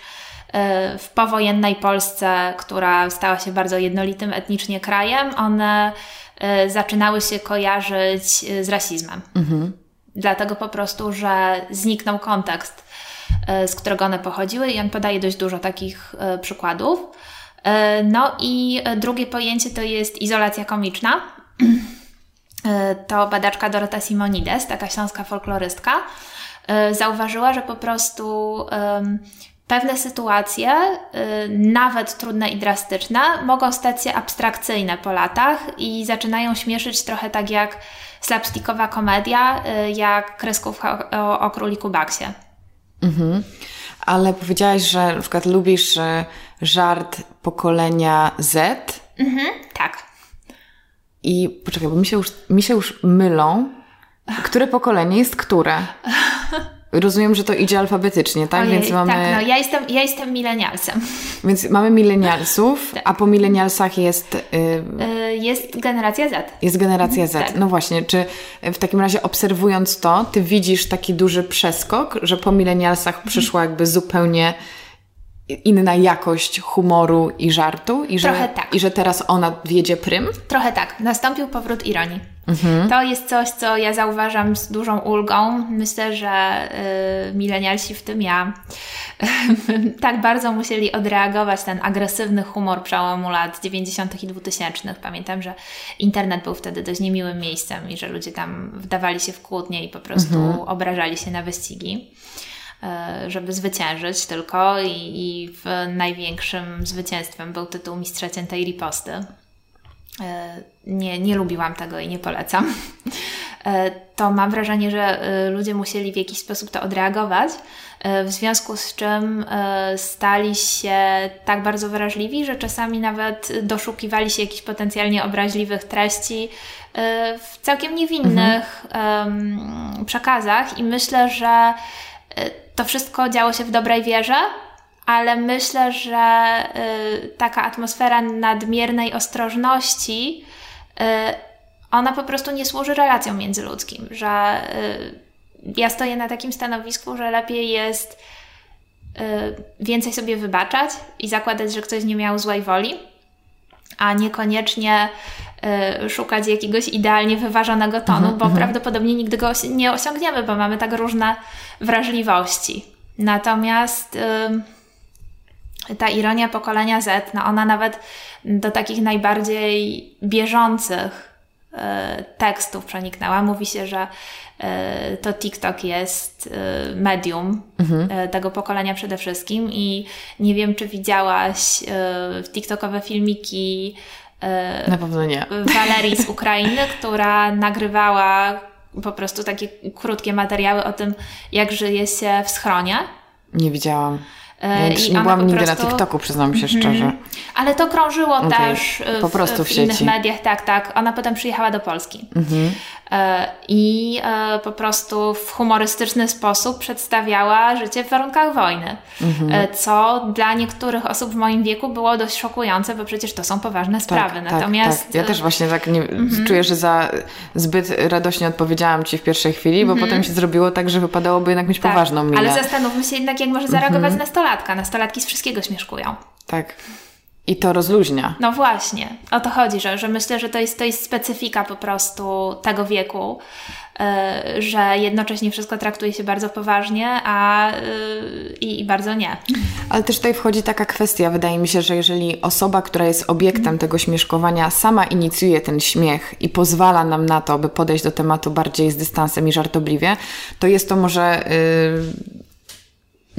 Speaker 2: w powojennej Polsce, która stała się bardzo jednolitym etnicznie krajem, one zaczynały się kojarzyć e, z rasizmem. Mhm. Dlatego po prostu, że zniknął kontekst, e, z którego one pochodziły, i on podaje dość dużo takich przykładów. No i drugie pojęcie to jest izolacja komiczna. To badaczka Dorota Simonides, taka śląska folklorystka, zauważyła, że po prostu pewne sytuacje, y, nawet trudne i drastyczne, mogą stać się abstrakcyjne po latach i zaczynają śmieszyć trochę tak jak slapstickowa komedia, y, jak kreskówka o, o króliku Baksie. Mhm.
Speaker 1: Ale powiedziałaś, że na przykład lubisz y, żart pokolenia Z.
Speaker 2: Mhm, tak.
Speaker 1: I poczekaj, bo mi się już, mi się już mylą, które pokolenie jest które. Rozumiem, że to idzie alfabetycznie, tak?
Speaker 2: Ojej, Więc mamy... Tak, no ja jestem, ja jestem milenialsem.
Speaker 1: Więc mamy milenialsów, tak. a po milenialsach jest...
Speaker 2: Yy... Jest generacja Z.
Speaker 1: Jest generacja Z. Tak. No właśnie, czy w takim razie obserwując to, ty widzisz taki duży przeskok, że po milenialsach mhm. przyszła jakby zupełnie inna jakość humoru i żartu i
Speaker 2: Trochę że, tak.
Speaker 1: i że teraz ona wiedzie prym?
Speaker 2: Trochę tak. Nastąpił powrót ironii. Mhm. To jest coś, co ja zauważam z dużą ulgą. Myślę, że y, milenialsi, w tym ja, tak bardzo musieli odreagować ten agresywny humor przełomu lat 90. i 2000. Pamiętam, że internet był wtedy dość niemiłym miejscem i że ludzie tam wdawali się w kłótnie i po prostu mhm. obrażali się na wyścigi. E, żeby zwyciężyć tylko i, i w największym zwycięstwem był tytuł Mistrza Ciętej Riposty. E, nie, nie lubiłam tego i nie polecam. E, to mam wrażenie, że ludzie musieli w jakiś sposób to odreagować, w związku z czym stali się tak bardzo wrażliwi, że czasami nawet doszukiwali się jakichś potencjalnie obraźliwych treści w całkiem niewinnych mhm. przekazach i myślę, że to wszystko działo się w dobrej wierze, ale myślę, że y, taka atmosfera nadmiernej ostrożności, y, ona po prostu nie służy relacjom międzyludzkim, że y, ja stoję na takim stanowisku, że lepiej jest więcej sobie wybaczać i zakładać, że ktoś nie miał złej woli, a niekoniecznie szukać jakiegoś idealnie wyważonego tonu, -hmm, bo -hmm. prawdopodobnie nigdy go nie osiągniemy, bo mamy tak różne wrażliwości. Natomiast ta ironia pokolenia Z, no ona nawet do takich najbardziej bieżących y, tekstów przeniknęła. Mówi się, że y, to TikTok jest y, medium mhm. tego pokolenia przede wszystkim i nie wiem, czy widziałaś TikTokowe filmiki
Speaker 1: na pewno nie.
Speaker 2: Walerii z Ukrainy, która nagrywała po prostu takie krótkie materiały o tym, jak żyje się w schronie.
Speaker 1: Nie widziałam. Ja I nie byłam nigdy prostu... na TikToku, przyznam się mm -hmm. szczerze.
Speaker 2: Ale to krążyło okay. też w, po prostu w, w innych mediach, tak, tak. Ona potem przyjechała do Polski. Mm -hmm. I e, po prostu w humorystyczny sposób przedstawiała życie w warunkach wojny. Mm -hmm. Co dla niektórych osób w moim wieku było dość szokujące, bo przecież to są poważne tak, sprawy.
Speaker 1: Tak, Natomiast. Tak. Ja też właśnie tak nie, mhm. czuję, że za zbyt radośnie odpowiedziałam Ci w pierwszej chwili, bo mhm. potem się zrobiło tak, że wypadałoby jednak mieć tak, poważną minę.
Speaker 2: Ale zastanówmy się jednak, jak może zareagować mhm. nastolatka. Nastolatki z wszystkiego śmieszkują.
Speaker 1: Tak. I to rozluźnia.
Speaker 2: No właśnie, o to chodzi, że, że myślę, że to jest, to jest specyfika po prostu tego wieku, yy, że jednocześnie wszystko traktuje się bardzo poważnie, a yy, i bardzo nie.
Speaker 1: Ale też tutaj wchodzi taka kwestia, wydaje mi się, że jeżeli osoba, która jest obiektem mm. tego śmieszkowania, sama inicjuje ten śmiech i pozwala nam na to, by podejść do tematu bardziej z dystansem i żartobliwie, to jest to może. Yy,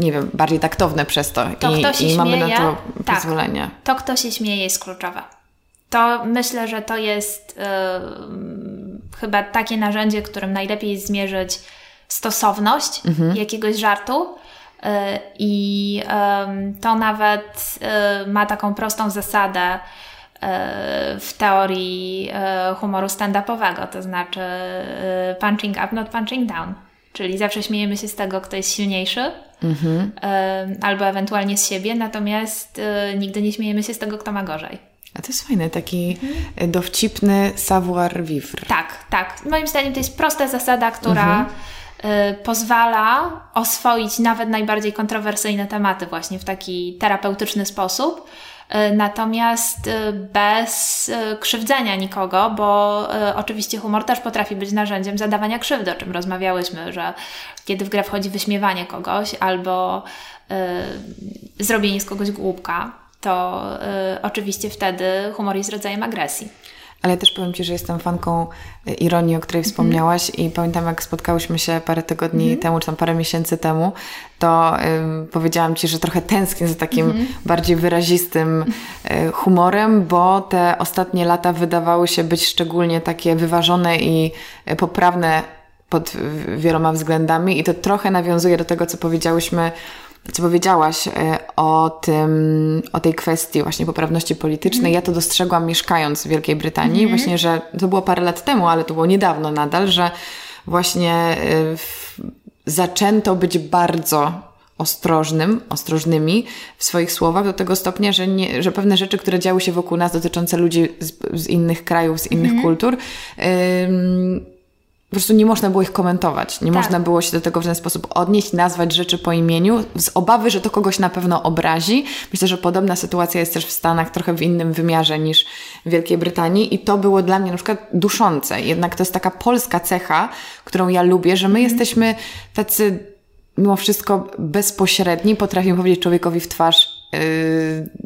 Speaker 1: nie wiem, bardziej taktowne przez to,
Speaker 2: to
Speaker 1: i, i
Speaker 2: mamy
Speaker 1: na to tak, pozwolenie.
Speaker 2: To, kto się śmieje, jest kluczowe. To myślę, że to jest yy, chyba takie narzędzie, którym najlepiej jest zmierzyć stosowność mhm. jakiegoś żartu. Yy, I yy, to nawet y, ma taką prostą zasadę y, w teorii y, humoru stand-upowego, to znaczy punching up, not punching down. Czyli zawsze śmiejemy się z tego, kto jest silniejszy, mhm. albo ewentualnie z siebie, natomiast e, nigdy nie śmiejemy się z tego, kto ma gorzej.
Speaker 1: A to jest fajne, taki mhm. dowcipny savoir vivre.
Speaker 2: Tak, tak. Moim zdaniem to jest prosta zasada, która mhm. E, pozwala oswoić nawet najbardziej kontrowersyjne tematy właśnie w taki terapeutyczny sposób natomiast e, bez e, krzywdzenia nikogo, bo oczywiście humor też potrafi być narzędziem zadawania krzywdy, o czym rozmawiałyśmy, że kiedy w grę wchodzi wyśmiewanie kogoś albo zrobienie z kogoś głupka, to oczywiście wtedy humor jest rodzajem agresji.
Speaker 1: Ale też powiem Ci, że jestem fanką e, ironii, o której wspomniałaś i pamiętam jak spotkałyśmy się parę tygodni mm temu, czy tam parę miesięcy temu, to y, powiedziałam Ci, że trochę tęsknię za takim mm bardziej wyrazistym y, humorem, bo te ostatnie lata wydawały się być szczególnie takie wyważone i poprawne pod wieloma względami i to trochę nawiązuje do tego, co powiedziałyśmy co powiedziałaś e, o tym, o tej kwestii właśnie poprawności politycznej. Mm. Ja to dostrzegłam mieszkając w Wielkiej Brytanii, mm. właśnie, że to było parę lat temu, ale to było niedawno nadal, że właśnie e, w, zaczęto być bardzo ostrożnym, ostrożnymi w swoich słowach do tego stopnia, że, nie, że pewne rzeczy, które działy się wokół nas dotyczące ludzi z, z innych krajów, z innych mm. kultur, po prostu nie można było ich komentować. Nie tak. można było się do tego w ten sposób odnieść, nazwać rzeczy po imieniu, z obawy, że to kogoś na pewno obrazi. Myślę, że podobna sytuacja jest też w Stanach, trochę w innym wymiarze niż w Wielkiej Brytanii i to było dla mnie na przykład duszące. Jednak to jest taka polska cecha, którą ja lubię, że my mm. jesteśmy tacy mimo wszystko bezpośredni, potrafimy powiedzieć człowiekowi w twarz,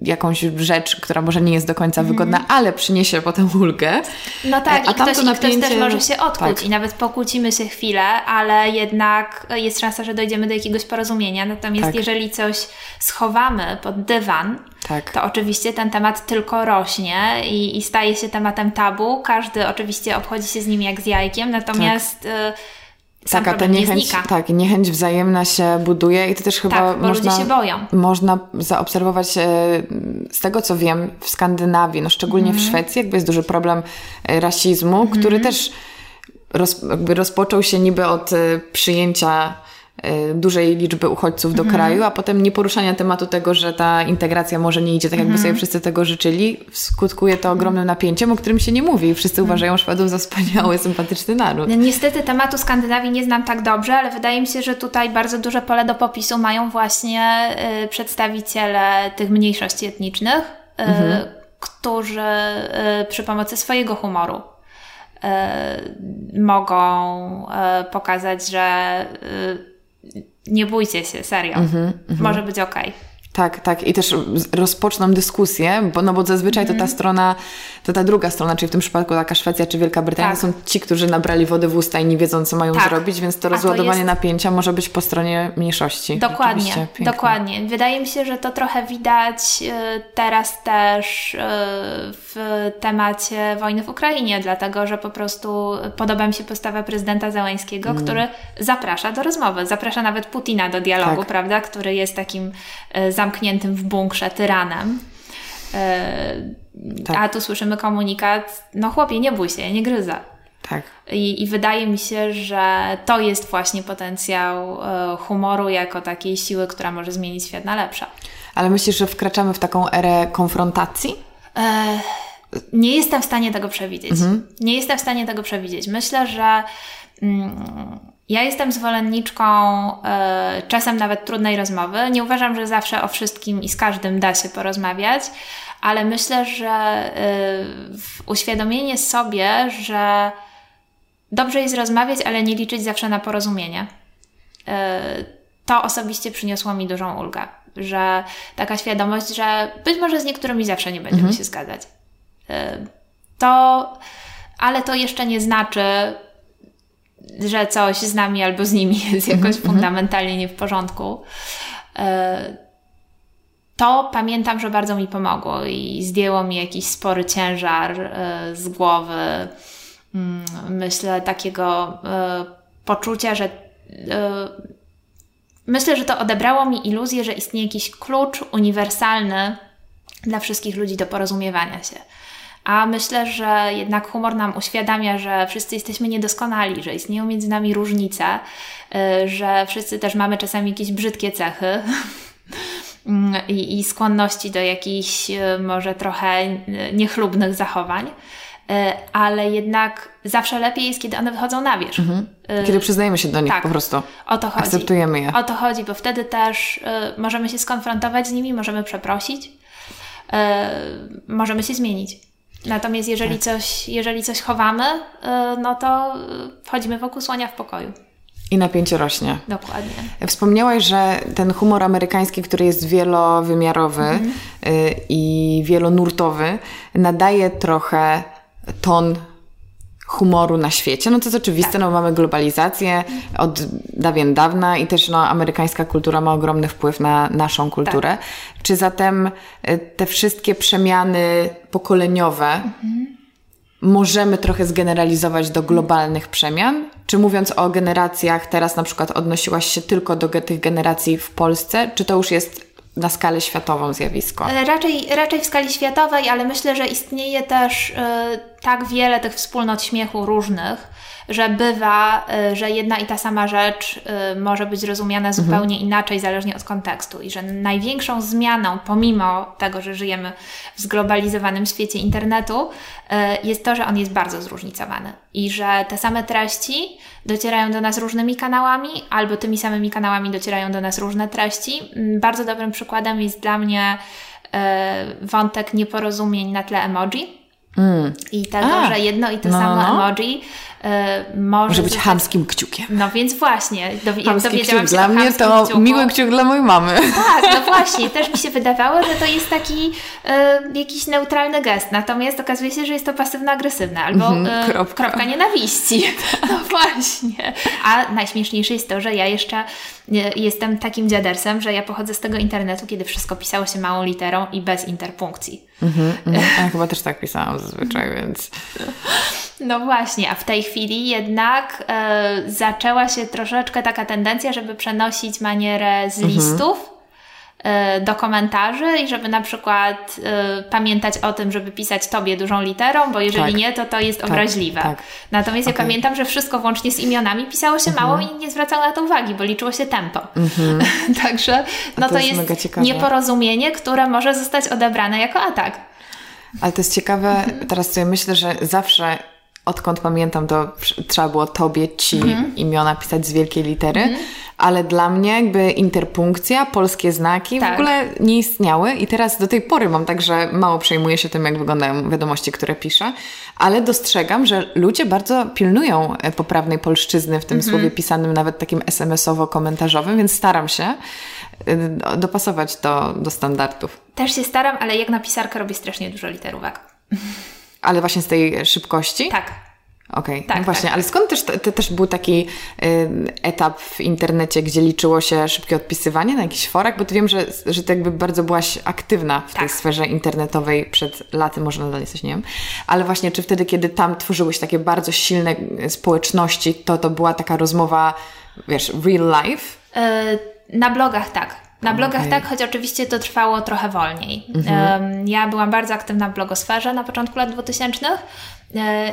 Speaker 1: jakąś rzecz, która może nie jest do końca mm. wygodna, ale przyniesie potem ulgę.
Speaker 2: No tak, a i ktoś, napięcie... ktoś też może się odkuć tak. i nawet pokłócimy się chwilę, ale jednak jest szansa, że dojdziemy do jakiegoś porozumienia. Natomiast tak. jeżeli coś schowamy pod dywan, tak. to oczywiście ten temat tylko rośnie i, i, staje się tematem tabu. Każdy oczywiście obchodzi się z nim jak z jajkiem, natomiast... Tak. Taka ta niechęć, nie
Speaker 1: tak, niechęć wzajemna się buduje i to też chyba
Speaker 2: tak, można,
Speaker 1: można zaobserwować e, z tego, co wiem, w Skandynawii, no szczególnie mm. w mhm. Szwecji, jakby jest duży problem e, rasizmu, mm. który też roz, rozpoczął się niby od e, przyjęcia dużej liczby uchodźców do mhm. kraju, a potem nieporuszania tematu tego, że ta integracja może nie idzie tak, jakby mhm. sobie wszyscy tego życzyli, skutkuje to ogromnym napięciem, o którym się nie mówi. Wszyscy mhm. uważają Szwedów za wspaniały, sympatyczny naród.
Speaker 2: Niestety tematu Skandynawii nie znam tak dobrze, ale wydaje mi się, że tutaj bardzo duże pole do popisu mają właśnie y, przedstawiciele tych mniejszości etnicznych. Y, którzy przy pomocy swojego humoru mogą pokazać, że nie bójcie się, serio. Mm-hmm, mm-hmm. Może być ok.
Speaker 1: Tak, tak. I też rozpoczną dyskusję, bo, no bo zazwyczaj mm. to ta mhm. strona, to ta druga strona, czyli w tym przypadku taka Szwecja czy Wielka Brytania, tak. są ci, którzy nabrali wody w usta i nie wiedzą, co mają tak. zrobić, więc to rozładowanie to jest... napięcia może być po stronie mniejszości.
Speaker 2: Dokładnie, dokładnie. Wydaje mi się, że to trochę widać y, teraz też y, w temacie wojny w Ukrainie, dlatego, że po prostu podoba mi się postawa prezydenta Załęskiego, mm. który zaprasza do rozmowy, zaprasza nawet Putina do dialogu, tak. prawda, który jest takim zamkniętym zamkniętym w bunkrze tyranem. E, tak. A tu słyszymy komunikat, no chłopie, nie bój się, nie gryza.
Speaker 1: Tak.
Speaker 2: I, I, wydaje mi się, że to jest właśnie potencjał e, humoru jako takiej siły, która może zmienić świat na lepsze.
Speaker 1: Ale myślisz, że wkraczamy w taką erę konfrontacji? E,
Speaker 2: nie jestem w stanie tego przewidzieć. Mhm. Nie jestem w stanie tego przewidzieć. Myślę, że mm, ja jestem zwolenniczką e, czasem nawet trudnej rozmowy. Nie uważam, że zawsze o wszystkim i z każdym da się porozmawiać, ale myślę, że e, uświadomienie sobie, że dobrze jest rozmawiać, ale nie liczyć zawsze na porozumienie. E, to osobiście przyniosło mi dużą ulgę, że taka świadomość, że być może z niektórymi zawsze nie będziemy mhm. się zgadzać. To, ale to jeszcze nie znaczy, że coś z nami albo z nimi jest jakoś mm -hmm. fundamentalnie nie w porządku. E, to pamiętam, że bardzo mi pomogło i zdjęło mi jakiś spory ciężar e, z głowy. Mm, myślę takiego e, poczucia, że myślę, że to odebrało mi iluzję, że istnieje jakiś klucz uniwersalny dla wszystkich ludzi do porozumiewania się. A myślę, że jednak humor nam uświadamia, że wszyscy jesteśmy niedoskonali, że istnieją między nami różnice, y, że wszyscy też mamy czasami jakieś brzydkie cechy. I, i skłonności do jakichś y, może trochę niechlubnych zachowań, y, ale jednak zawsze lepiej jest, kiedy one wychodzą na wierzch. Mhm.
Speaker 1: Kiedy przyznajemy się do nich tak, po prostu. O to chodzi. Akceptujemy je.
Speaker 2: O to chodzi, bo wtedy też możemy się skonfrontować z nimi, możemy przeprosić, możemy się zmienić. Natomiast jeżeli, tak. coś, jeżeli coś chowamy, y, no to wchodzimy wokół słonia w pokoju.
Speaker 1: I napięcie rośnie.
Speaker 2: Dokładnie.
Speaker 1: Wspomniałaś, że ten humor amerykański, który jest wielowymiarowy mhm. Y, i wielonurtowy, nadaje trochę ton humoru na świecie. No to jest oczywiste, tak. no mamy globalizację od dawien dawna i też no, amerykańska kultura ma ogromny wpływ na naszą kulturę. Tak. Czy zatem y, te wszystkie przemiany pokoleniowe mhm. możemy trochę zgeneralizować do globalnych przemian? Czy mówiąc o generacjach, teraz na przykład odnosiłaś się tylko do tych generacji w Polsce, czy to już jest na skalę światową zjawisko?
Speaker 2: Raczej, raczej w skali światowej, ale myślę, że istnieje też y, tak wiele tych wspólnot śmiechu różnych, że bywa, y, że jedna i ta sama rzecz y, może być rozumiana mhm. zupełnie mhm. inaczej, zależnie od kontekstu. I że największą zmianą, pomimo tego, że żyjemy w zglobalizowanym świecie internetu, jest to, że on jest bardzo zróżnicowany. I że te same treści docierają do nas różnymi kanałami, albo tymi samymi kanałami docierają do nas różne treści. Mm, bardzo dobrym przykładem jest dla mnie wątek nieporozumień na tle emoji. Mm. I tego, A, że jedno i to no, samo no. emoji
Speaker 1: E, może, może być zostać... chamskim kciukiem.
Speaker 2: No więc właśnie, dowi- dowiedziałam
Speaker 1: kciuk. się Dla mnie to kciuku. miły kciuk dla mojej mamy.
Speaker 2: Tak, no właśnie, też mi się wydawało, że to jest taki e, jakiś neutralny gest, natomiast okazuje się, że jest to pasywno-agresywne albo e, kropka. kropka nienawiści. No właśnie. A najśmieszniejsze jest to, że ja jeszcze jestem takim dziadersem, że ja pochodzę z tego internetu, kiedy wszystko pisało się małą literą i bez interpunkcji. Mm-hmm,
Speaker 1: mm. Ja chyba też tak pisałam zazwyczaj, więc...
Speaker 2: No właśnie, a w tej chwili jednak e, zaczęła się troszeczkę taka tendencja, żeby przenosić manierę z mhm. listów do komentarzy i żeby na przykład e, pamiętać o tym, żeby pisać tobie dużą literą, bo jeżeli tak. nie, to to jest tak, obraźliwe. Tak, Natomiast okay. ja pamiętam, że wszystko włącznie z imionami pisało się mhm. mało i nie zwracało na to uwagi, bo liczyło się tempo. Mhm. Także no to, to, jest, jest nieporozumienie, które może zostać odebrane jako atak.
Speaker 1: Ale to jest ciekawe, mhm. teraz sobie myślę, że zawsze odkąd pamiętam, to trzeba było tobie, ci mhm. imiona pisać z wielkiej litery, mhm. Ale dla mnie jakby interpunkcja, polskie znaki
Speaker 2: Tak.
Speaker 1: w ogóle nie istniały i teraz do tej pory mam tak, że mało przejmuję się tym, jak wyglądają wiadomości, które piszę, ale dostrzegam, że ludzie bardzo pilnują e, poprawnej polszczyzny w tym
Speaker 2: Mhm.
Speaker 1: słowie pisanym, nawet takim SMS-owo-komentarzowym, więc staram się e, do- dopasować do, do standardów.
Speaker 2: Też się staram, ale jak na pisarkę robię strasznie dużo literówek.
Speaker 1: Ale właśnie z tej szybkości?
Speaker 2: Tak.
Speaker 1: Okej,
Speaker 2: Tak,
Speaker 1: no właśnie,
Speaker 2: tak.
Speaker 1: ale skąd też, to, to też był taki y, etap w internecie, gdzie liczyło się szybkie odpisywanie na jakichś forach? Bo ty wiem, że, że ty jakby bardzo byłaś aktywna w tej
Speaker 2: Tak.
Speaker 1: sferze internetowej przed laty, może nadal jesteś, nie wiem. Ale właśnie, czy wtedy, kiedy tam tworzyłeś takie bardzo silne y, społeczności, to to była taka rozmowa, wiesz, real life?
Speaker 2: E, Na blogach tak. Na blogach
Speaker 1: Okej.
Speaker 2: tak, choć oczywiście to trwało trochę wolniej.
Speaker 1: Mhm.
Speaker 2: Em, Ja byłam bardzo aktywna w blogosferze na początku lat 2000 e,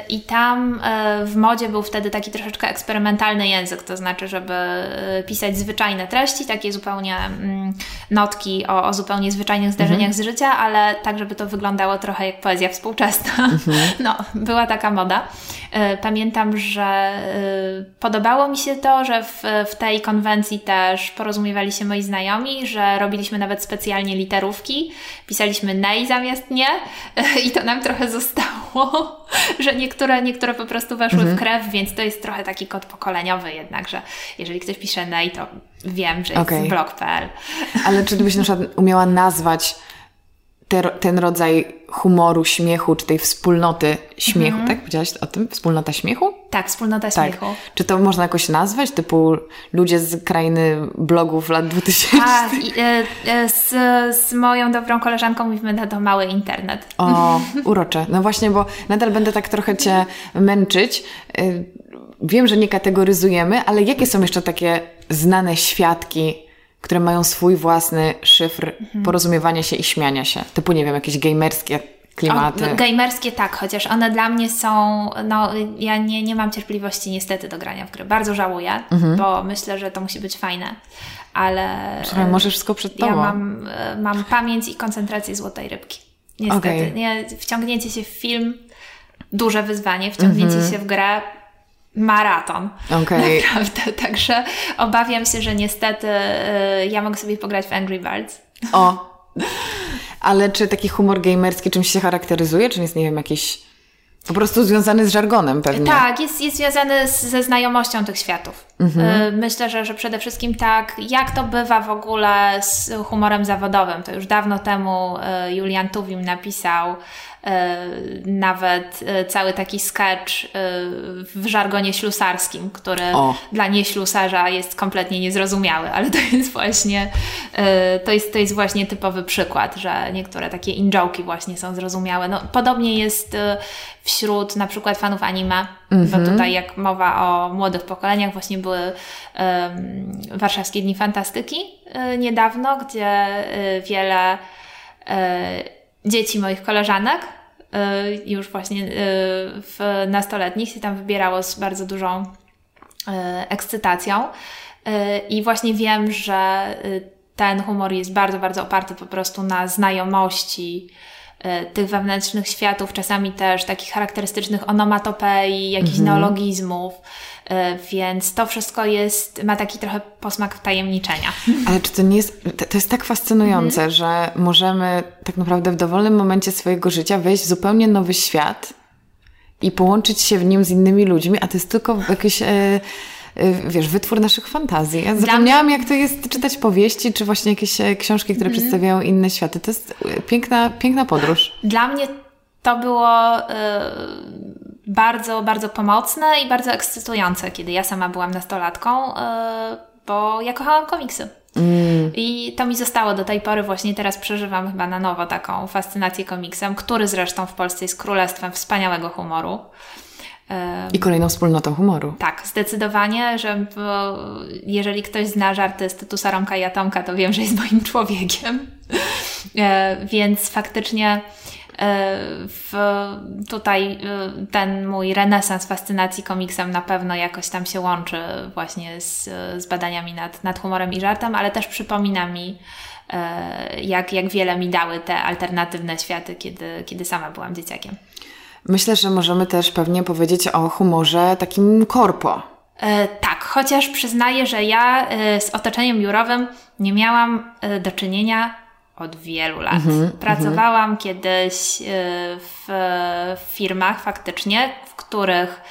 Speaker 2: i tam e, w modzie był wtedy taki troszeczkę eksperymentalny język, to znaczy, żeby e, pisać zwyczajne treści, takie zupełnie mm, notki o, o zupełnie zwyczajnych zdarzeniach
Speaker 1: Mhm.
Speaker 2: z życia, ale tak, żeby to wyglądało trochę jak poezja współczesna.
Speaker 1: Mhm.
Speaker 2: No, była taka moda. E, Pamiętam, że e, podobało mi się to, że w, w tej konwencji też porozumiewali się moi znajomi, że robiliśmy nawet specjalnie literówki, pisaliśmy nej zamiast nie i to nam trochę zostało, że niektóre, niektóre po prostu weszły
Speaker 1: Mhm.
Speaker 2: w krew, więc to jest trochę taki kod pokoleniowy jednak, że jeżeli ktoś pisze nej, to wiem, że
Speaker 1: Okej.
Speaker 2: jest blog.pl.
Speaker 1: Ale czy ty byś na przykład umiała nazwać te, ten rodzaj humoru, śmiechu, czy tej wspólnoty śmiechu, tak? Powiedziałaś o tym? Wspólnota śmiechu?
Speaker 2: Tak, wspólnota
Speaker 1: Tak.
Speaker 2: śmiechu.
Speaker 1: Czy to można jakoś nazwać? Typu ludzie z krainy blogów lat 2000?
Speaker 2: Tak, i, e, e, z, z moją dobrą koleżanką mówimy na to mały internet.
Speaker 1: O, urocze. No właśnie, bo nadal będę tak trochę Cię męczyć. Y, Wiem, że nie kategoryzujemy, ale jakie są jeszcze takie znane świadki, które mają swój własny szyfr porozumiewania się i śmiania się? Typu, nie wiem, jakieś gamerskie klimaty.
Speaker 2: O, gamerskie tak, chociaż one dla mnie są, no ja nie, nie mam cierpliwości niestety do grania w gry. Bardzo żałuję,
Speaker 1: Mhm.
Speaker 2: bo myślę, że to musi być fajne, ale
Speaker 1: Słuchaj, może wszystko przed Tobą.
Speaker 2: ja mam, e, mam pamięć i koncentrację złotej rybki. Niestety.
Speaker 1: Okej.
Speaker 2: Nie, wciągnięcie się w film, duże wyzwanie, wciągnięcie
Speaker 1: Mhm.
Speaker 2: się w grę, maraton.
Speaker 1: Okej.
Speaker 2: Naprawdę, także obawiam się, że niestety e, ja mogę sobie pograć w Angry Birds.
Speaker 1: O! Ale czy taki humor gamerski czymś się charakteryzuje? Czy jest, nie wiem, jakiś po prostu związany z żargonem pewnie?
Speaker 2: Tak, jest, jest związany z, ze znajomością tych światów. Y, Myślę, że, że przede wszystkim tak, jak to bywa w ogóle z humorem zawodowym. To już dawno temu y, Julian Tuwim napisał nawet y, cały taki sketch y, w żargonie ślusarskim, który
Speaker 1: O.
Speaker 2: dla nieślusarza jest kompletnie niezrozumiały, ale to jest właśnie to jest, to jest właśnie typowy przykład, że niektóre takie in-joke'i właśnie są zrozumiałe. No, podobnie jest wśród na przykład fanów anime, bo tutaj jak mowa o młodych pokoleniach właśnie były em, Warszawskie Dni Fantastyki niedawno, gdzie wiele dzieci moich koleżanek y, już właśnie y, w nastoletnich się tam wybierało z bardzo dużą e, ekscytacją. I właśnie wiem, że ten humor jest bardzo, bardzo oparty po prostu na znajomości tych wewnętrznych światów, czasami też takich charakterystycznych onomatopei, jakichś neologizmów, e, więc to wszystko jest, ma taki trochę posmak wtajemniczenia.
Speaker 1: Ale czy to nie jest, to- jest tak fascynujące, że możemy tak naprawdę w dowolnym momencie swojego życia wejść w zupełnie nowy świat i połączyć się w nim z innymi ludźmi, a to jest tylko jakiś, e, e, wiesz, wytwór naszych fantazji. Ja zapomniałam, jak to jest czytać powieści, czy właśnie jakieś e, książki, które przedstawiają inne światy. To jest e, piękna, piękna podróż.
Speaker 2: Dla mnie to było y, bardzo, bardzo pomocne i bardzo ekscytujące, kiedy ja sama byłam nastolatką, y, bo ja kochałam komiksy. I to mi zostało do tej pory, właśnie teraz przeżywam chyba na nowo taką fascynację komiksem, który zresztą w Polsce jest królestwem wspaniałego humoru.
Speaker 1: I kolejną wspólnotą humoru.
Speaker 2: Tak, zdecydowanie, że bo jeżeli ktoś zna żarty z Tytusa Romka i Atomka, to wiem, że jest moim człowiekiem. E, więc faktycznie e, w, tutaj e, ten mój renesans fascynacji komiksem na pewno jakoś tam się łączy właśnie z, z badaniami nad, nad humorem i żartem, ale też przypomina mi, jak, jak wiele mi dały te alternatywne światy, kiedy, kiedy sama byłam dzieciakiem.
Speaker 1: Myślę, że możemy też pewnie powiedzieć o humorze takim korpo.
Speaker 2: E, tak, chociaż przyznaję, że ja z otoczeniem biurowym nie miałam do czynienia od wielu lat. Mm -hmm, Pracowałam mm -hmm. kiedyś w, w firmach faktycznie, w których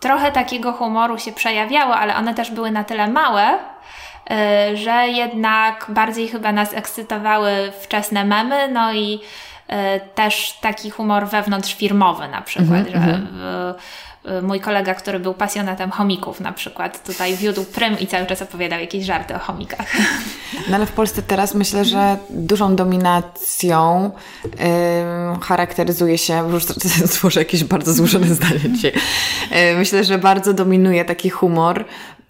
Speaker 2: trochę takiego humoru się przejawiało, ale one też były na tyle małe, y, że jednak bardziej chyba nas ekscytowały wczesne memy, no i też taki humor wewnątrzfirmowy na przykład, mm -hmm, że y, mój kolega, który był pasjonatem chomików na przykład, tutaj wiódł prym i cały czas opowiadał jakieś żarty o chomikach.
Speaker 1: No ale w Polsce teraz myślę, że dużą dominacją yy, charakteryzuje się, już stworzę jakieś bardzo złożone zdanie dzisiaj, yy, myślę, że bardzo dominuje taki humor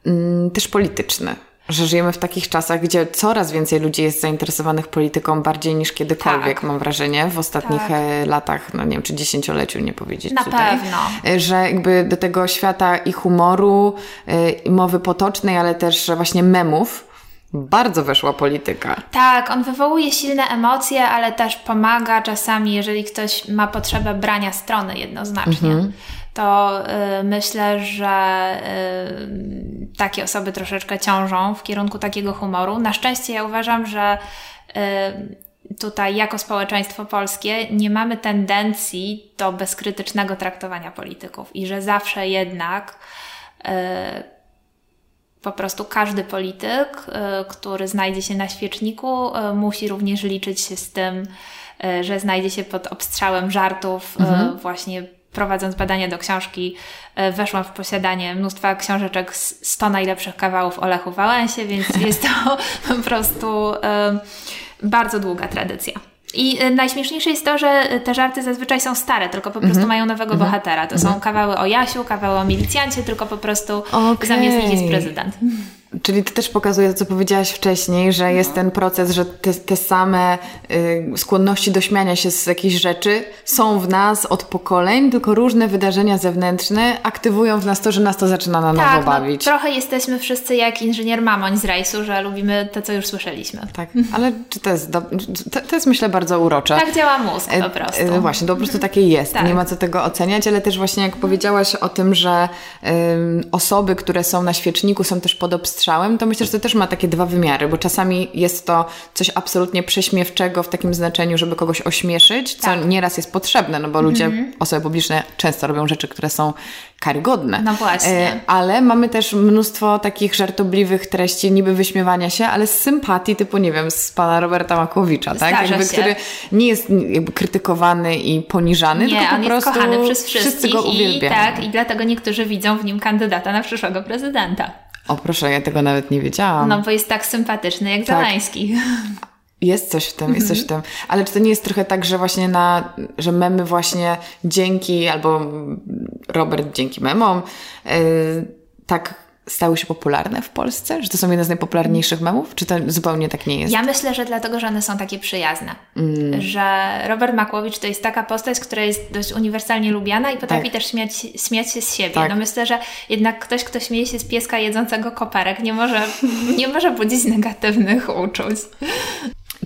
Speaker 1: yy, też polityczny że żyjemy w takich czasach, gdzie coraz więcej ludzi jest zainteresowanych polityką bardziej niż kiedykolwiek, tak. mam wrażenie, w ostatnich tak. E, latach, no nie wiem, czy dziesięcioleciu, nie powiedzieć
Speaker 2: Na
Speaker 1: tutaj.
Speaker 2: pewno.
Speaker 1: E, że jakby do tego świata i humoru, e, i mowy potocznej, ale też właśnie memów, bardzo weszła polityka.
Speaker 2: Tak, on wywołuje silne emocje, ale też pomaga czasami, jeżeli ktoś ma potrzebę brania strony jednoznacznie. Mhm to y, myślę, że y, takie osoby troszeczkę ciążą w kierunku takiego humoru. Na szczęście ja uważam, że y, tutaj jako społeczeństwo polskie nie mamy tendencji do bezkrytycznego traktowania polityków i że zawsze jednak po prostu każdy polityk, który znajdzie się na świeczniku, musi również liczyć się z tym, że znajdzie się pod obstrzałem żartów mhm. właśnie prowadząc badania do książki, e, weszłam w posiadanie mnóstwa książeczek z 100 najlepszych kawałów o Lechu Wałęsie, więc jest to po prostu bardzo długa tradycja. I e, najśmieszniejsze jest to, że te żarty zazwyczaj są stare, tylko po prostu mm -hmm. mają nowego mm -hmm. bohatera. To mm -hmm. są mhm. kawały o Jasiu, kawały o milicjancie, tylko po prostu okay. zamiast nich jest prezydent.
Speaker 1: Czyli to też pokazuje to, co powiedziałaś wcześniej, że no. jest ten proces, że te, te same y, skłonności do śmiania się z jakichś rzeczy są w nas od pokoleń, tylko różne wydarzenia zewnętrzne aktywują w nas to, że nas to zaczyna na
Speaker 2: tak,
Speaker 1: nowo bawić.
Speaker 2: No, trochę jesteśmy wszyscy jak inżynier Mamoń z rejsu, że lubimy to, co już słyszeliśmy.
Speaker 1: Tak, ale czy to jest, do... to, to, jest myślę bardzo urocze.
Speaker 2: Tak działa mózg po prostu.
Speaker 1: E, właśnie, to po prostu takie jest. Tak. Nie ma co tego oceniać, ale też właśnie jak powiedziałaś o tym, że y, osoby, które są na świeczniku są też pod strzałem, to myślę, że to też ma takie dwa wymiary, bo czasami jest to coś absolutnie prześmiewczego w takim znaczeniu, żeby kogoś ośmieszyć, co tak. nieraz jest potrzebne, no bo ludzie, -hmm. osoby publiczne często robią rzeczy, które są karygodne.
Speaker 2: No właśnie.
Speaker 1: E, ale mamy też mnóstwo takich żartobliwych treści, niby wyśmiewania się, ale z sympatii, typu, nie wiem, z pana Roberta Makłowicza, tak? Jakby, który nie jest jakby krytykowany i poniżany,
Speaker 2: nie,
Speaker 1: tylko
Speaker 2: po
Speaker 1: prostu
Speaker 2: kochany przez wszystkich
Speaker 1: wszyscy go uwielbiają.
Speaker 2: I, tak, i dlatego niektórzy widzą w nim kandydata na przyszłego prezydenta.
Speaker 1: O proszę, ja tego nawet nie wiedziałam.
Speaker 2: No bo jest tak sympatyczny jak tak. Zalański.
Speaker 1: Jest coś w tym, jest coś w tym. Ale czy to nie jest trochę tak, że właśnie na, że memy właśnie dzięki, albo Robert dzięki memom, yy, tak stały się popularne w Polsce? Że to są jedne z najpopularniejszych memów? Czy to zupełnie tak nie jest?
Speaker 2: Ja myślę, że dlatego, że one są takie przyjazne. Mm. Że Robert Makłowicz to jest taka postać, która jest dość uniwersalnie lubiana i potrafi tak. też śmiać, śmiać się z siebie. Tak. No myślę, że jednak ktoś, kto śmieje się z pieska jedzącego koperek nie może, nie może budzić negatywnych uczuć.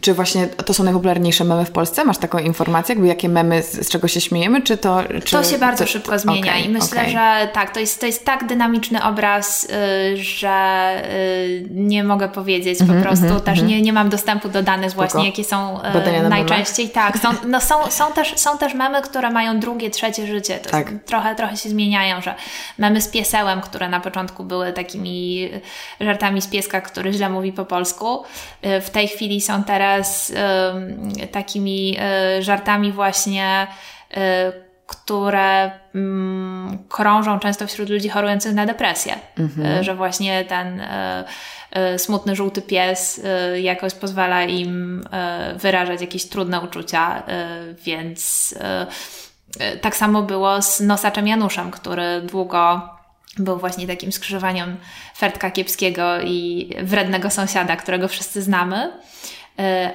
Speaker 1: Czy właśnie to są najpopularniejsze memy w Polsce? Masz taką informację, jakby jakie memy, z, z czego się śmiejemy? Czy to, czy
Speaker 2: to się bardzo to, szybko zmienia okay, i myślę, okay. że tak, to jest, to jest tak dynamiczny obraz, y, że y, nie mogę powiedzieć mm -hmm, po prostu. Mm -hmm, też mm -hmm. nie, nie mam dostępu do danych Spoko. właśnie, jakie są y, najczęściej. Tak, są, no są, są, też, są też memy, które mają drugie, trzecie życie. To tak. trochę, trochę się zmieniają, że memy z piesełem, które na początku były takimi żartami z pieska, który źle mówi po polsku, y, w tej chwili są teraz z takimi e, żartami właśnie, e, które mm, krążą często wśród ludzi chorujących na depresję. Mhm. E, że właśnie ten smutny żółty pies jakoś pozwala im wyrażać jakieś trudne uczucia, więc tak samo było z nosaczem Januszem, który długo był właśnie takim skrzyżowaniem Fertka Kiepskiego i wrednego sąsiada, którego wszyscy znamy.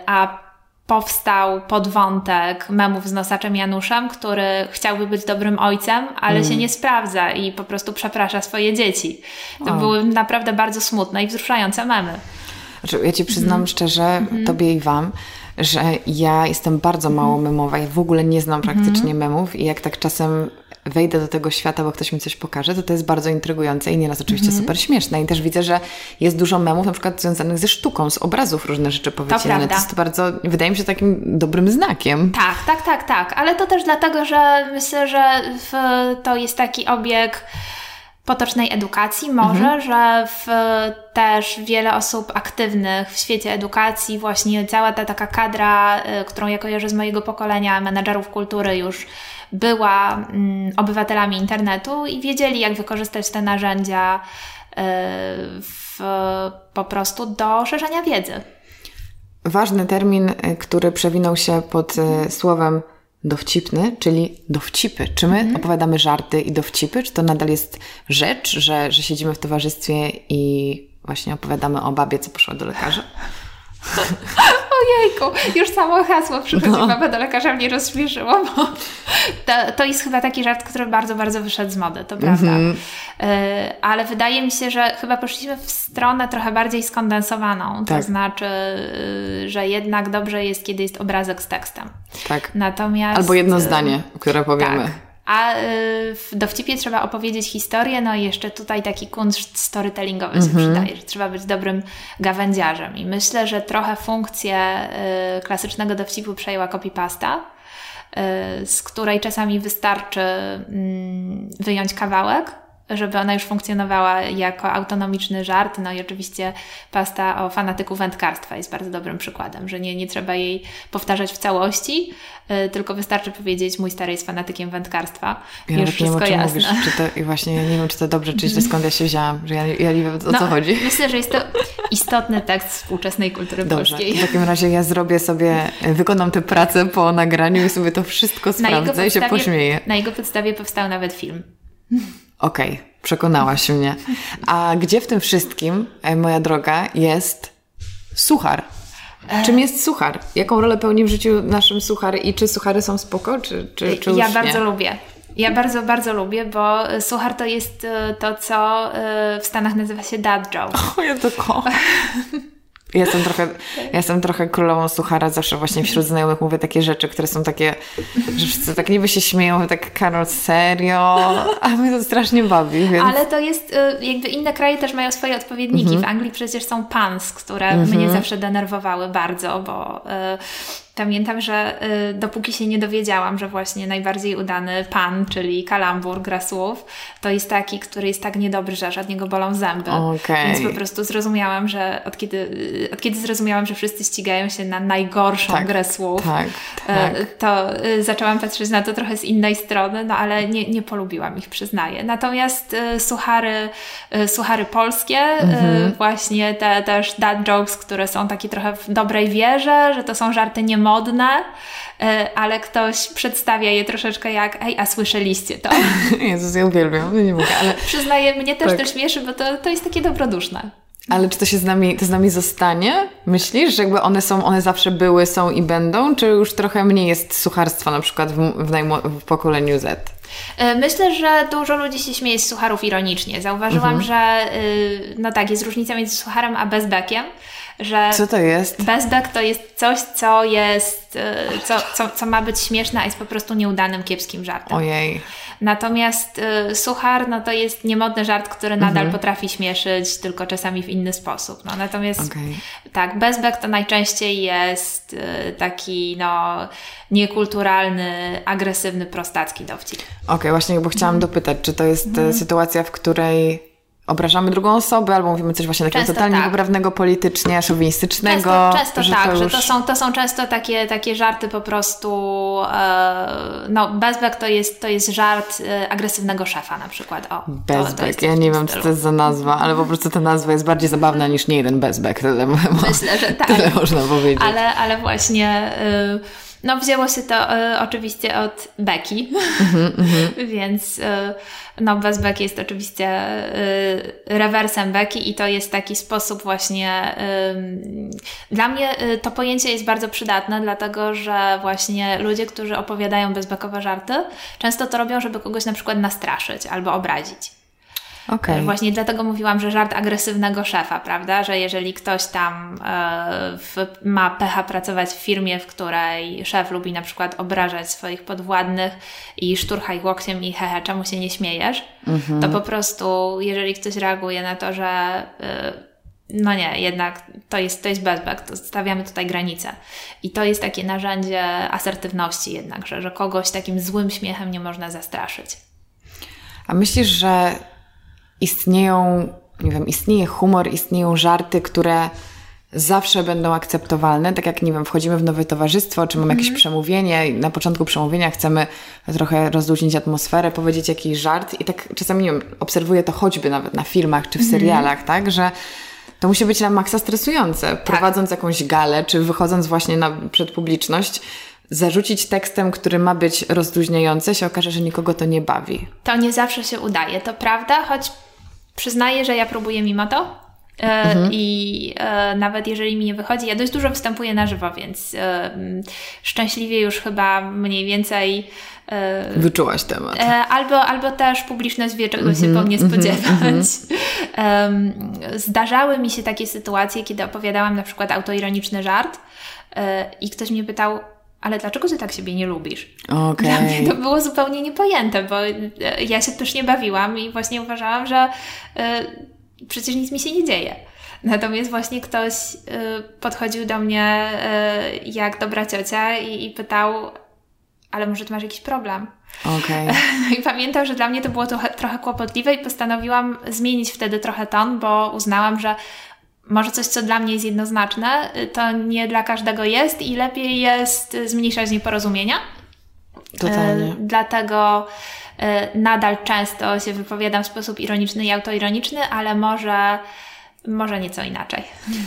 Speaker 2: A powstał podwątek memów z nosaczem Januszem, który chciałby być dobrym ojcem, ale mm. się nie sprawdza i po prostu przeprasza swoje dzieci. To o. były naprawdę bardzo smutne i wzruszające memy.
Speaker 1: Znaczy, ja Ci przyznam mm. szczerze, mm. Tobie i Wam, że ja jestem bardzo mało mhm. memowa. Ja w ogóle nie znam praktycznie mm. memów i jak tak czasem wejdę do tego świata, bo ktoś mi coś pokaże, to to jest bardzo intrygujące i nieraz oczywiście mm -hmm. super śmieszne. I też widzę, że jest dużo memów na przykład związanych ze sztuką, z obrazów różne rzeczy powycinane. To, to jest bardzo, wydaje mi się, takim dobrym znakiem.
Speaker 2: Tak, tak, tak, tak. Ale to też dlatego, że myślę, że to jest taki obieg potocznej edukacji może, mhm. że w, też wiele osób aktywnych w świecie edukacji, właśnie cała ta taka kadra, y, którą ja kojarzę z mojego pokolenia, menedżerów kultury już była mm, obywatelami internetu i wiedzieli, jak wykorzystać te narzędzia y, w, po prostu do szerzenia wiedzy.
Speaker 1: Ważny termin, y, który przewinął się pod słowem dowcipny, czyli dowcipy. Czy my mhm. opowiadamy żarty i dowcipy? Czy to nadal jest rzecz, że, że siedzimy w towarzystwie i właśnie opowiadamy o babie, co poszła do lekarza?
Speaker 2: Ojejku, już samo hasło przychodzi no. baba do lekarza mnie rozśmieszyło, bo to, to, jest chyba taki żart, który bardzo, bardzo wyszedł z mody, to prawda. Mm -hmm. ale wydaje mi się, że chyba poszliśmy w stronę trochę bardziej skondensowaną, tak. to znaczy, y, że jednak dobrze jest, kiedy jest obrazek z tekstem.
Speaker 1: Tak.
Speaker 2: Natomiast...
Speaker 1: Albo jedno y, zdanie, które powiemy. Tak.
Speaker 2: A y, w dowcipie trzeba opowiedzieć historię, no i jeszcze tutaj taki kunszt storytellingowy mm -hmm. się mhm. przydaje, że trzeba być dobrym gawędziarzem. I myślę, że trochę funkcję y, klasycznego dowcipu przejęła copypasta, y, z której czasami wystarczy mm, wyjąć kawałek, żeby ona już funkcjonowała jako autonomiczny żart. No i oczywiście pasta o fanatyku wędkarstwa jest bardzo dobrym przykładem, że nie, nie trzeba jej powtarzać w całości, yy, tylko wystarczy powiedzieć, mój stary jest fanatykiem wędkarstwa.
Speaker 1: Ja już wszystko nie wiem, jasne. Mówisz, czy to, I właśnie ja nie wiem, czy to dobrze, czy źle, skąd ja się wzięłam, że ja, ja nie wiem, o no, co chodzi.
Speaker 2: Myślę, że jest to istotny tekst współczesnej kultury
Speaker 1: Dobrze,
Speaker 2: polskiej.
Speaker 1: w takim razie ja zrobię sobie, wykonam tę pracę po nagraniu i sobie to wszystko sprawdzę i się pośmieję.
Speaker 2: Na jego podstawie powstał nawet film.
Speaker 1: Okej, okay, przekonałaś mnie. A gdzie w tym wszystkim, e, moja droga, jest suchar? Czym jest suchar? Jaką rolę pełni w życiu naszym suchar i czy suchary są spoko, czy, czy, czy
Speaker 2: Ja bardzo nie? lubię. Ja bardzo, bardzo lubię, bo suchar to jest e, to, co e, w Stanach nazywa się dad joke.
Speaker 1: O, ja to kocham. Ja jestem trochę, ja jestem trochę królową suchara, zawsze właśnie wśród znajomych mówię takie rzeczy, które są takie, że wszyscy tak niby się śmieją, tak Karol, serio? A mnie to strasznie bawi, więc...
Speaker 2: Ale to jest, y, jakby inne kraje też mają swoje odpowiedniki. Mm -hmm. W Anglii przecież są pans, które mm -hmm. mnie zawsze denerwowały bardzo, bo y, Pamiętam, że y, dopóki się nie dowiedziałam, że właśnie najbardziej udany pan, czyli kalambur, gra słów, to jest taki, który jest tak niedobry, że niego bolą zęby.
Speaker 1: Okay.
Speaker 2: Więc po prostu zrozumiałam, że od kiedy, y, od kiedy zrozumiałam, że wszyscy ścigają się na najgorszą tak, grę słów,
Speaker 1: tak, tak.
Speaker 2: Y, to y, zaczęłam patrzeć na to trochę z innej strony, no ale nie, nie polubiłam ich, przyznaję. Natomiast y, suchary, y, suchary polskie, mhm. właśnie te też dad jokes, które są takie trochę w dobrej wierze, że to są żarty niemodne, modne, e, ale ktoś przedstawia je troszeczkę jak ej, a słyszeliście to?
Speaker 1: Jezus, ja uwielbiam, nie mogę, ale...
Speaker 2: Przyznaję, mnie też tak. to śmieszy, bo to, to jest takie dobroduszne.
Speaker 1: Ale czy to się z nami, to z nami zostanie? Myślisz, że jakby one są, one zawsze były, są i będą? Czy już trochę mniej jest sucharstwa na przykład w, w, w pokoleniu Z?
Speaker 2: E, myślę, że dużo ludzi się śmieje z sucharów ironicznie. Zauważyłam, mhm. że y, no tak, jest różnica między sucharem a bezbekiem że
Speaker 1: co to jest?
Speaker 2: Bezbek to jest coś, co jest, y, co, co, co ma być śmieszne, a jest po prostu nieudanym, kiepskim żartem.
Speaker 1: Ojej.
Speaker 2: Natomiast y, suchar, no to jest niemodny żart, który nadal mhm. potrafi śmieszyć, tylko czasami w inny sposób. No, natomiast okay. tak, bezbek to najczęściej jest y, taki, no, niekulturalny, agresywny, prostacki dowcip.
Speaker 1: Okej, okay, właśnie, bo chciałam mhm. dopytać, czy to jest mhm. sytuacja, w której obrażamy drugą osobę, albo mówimy coś właśnie takiego często totalnie tak. poprawnego politycznie, szowinistycznego.
Speaker 2: Często, często tak, to już... że to są, to są często takie, takie żarty po prostu, e, no bezbek to jest, to jest żart e, agresywnego szefa na przykład. O,
Speaker 1: bezbek, ja nie wiem co to jest za nazwa, ale po prostu ta nazwa jest bardziej zabawna niż nie jeden bezbek. Tyle,
Speaker 2: Myślę, że tak.
Speaker 1: Tyle można powiedzieć.
Speaker 2: Ale, ale właśnie... Y no, wzięło się to y, oczywiście od Beki, mm -hmm. więc y, no, bez Beki jest oczywiście y, rewersem Beki i to jest taki sposób właśnie. Dla mnie to pojęcie jest bardzo przydatne, dlatego że właśnie ludzie, którzy opowiadają bezbekowe żarty, często to robią, żeby kogoś na przykład nastraszyć albo obrazić.
Speaker 1: Okay.
Speaker 2: Właśnie dlatego mówiłam, że żart agresywnego szefa, prawda? Że jeżeli ktoś tam e, w, ma pecha pracować w firmie, w której szef lubi na przykład obrażać swoich podwładnych i szturchaj łokciem i hehe, czemu się nie śmiejesz, mhm. to po prostu jeżeli ktoś reaguje na to, że e, no nie, jednak to jest, to jest bezbek, to stawiamy tutaj granice. I to jest takie narzędzie asertywności jednak, że, że kogoś takim złym śmiechem nie można zastraszyć.
Speaker 1: A myślisz, że istnieją, nie wiem, istnieje humor, istnieją żarty, które zawsze będą akceptowalne, tak jak, nie wiem, wchodzimy w nowe towarzystwo, czy mamy jakieś mm. przemówienie i na początku przemówienia chcemy trochę rozluźnić atmosferę, powiedzieć jakiś żart i tak czasami, nie wiem, obserwuję to choćby nawet na filmach czy w mhm. serialach, mm. tak, że to musi być na maksa stresujące. Tak. Prowadząc jakąś galę, czy wychodząc właśnie na, przed publiczność, zarzucić tekstem, który ma być rozluźniający, się okaże, że nikogo to nie bawi.
Speaker 2: To nie zawsze się udaje, to prawda, choć przyznaję, że ja próbuję mimo to. E, mhm. I e, nawet jeżeli mi nie wychodzi, ja dość dużo występuję na żywo, więc e, szczęśliwie już chyba mniej więcej.
Speaker 1: Wyczułaś temat.
Speaker 2: Albo, albo też publiczność wie, czego się po mnie mhm, mhm, spodziewać. Zdarzały mi się takie sytuacje, kiedy opowiadałam na przykład autoironiczny żart i ktoś mnie pytał, ale dlaczego ty tak siebie nie lubisz?
Speaker 1: Okay.
Speaker 2: Dla mnie to było zupełnie niepojęte, bo ja się też nie bawiłam i właśnie uważałam, że przecież nic mi się nie dzieje. Natomiast właśnie ktoś y, podchodził do mnie y, jak dobra ciocia i, i pytał, ale może ty masz jakiś problem?
Speaker 1: Okay.
Speaker 2: No i pamiętam, że dla mnie to było trochę, trochę kłopotliwe i postanowiłam zmienić wtedy trochę ton, bo uznałam, że może coś, co dla mnie jest jednoznaczne, y, to nie dla każdego jest i lepiej jest zmniejszać nieporozumienia.
Speaker 1: Totalnie.
Speaker 2: Dlatego E, nadal często się wypowiadam w sposób ironiczny i autoironiczny, ale może może nieco inaczej.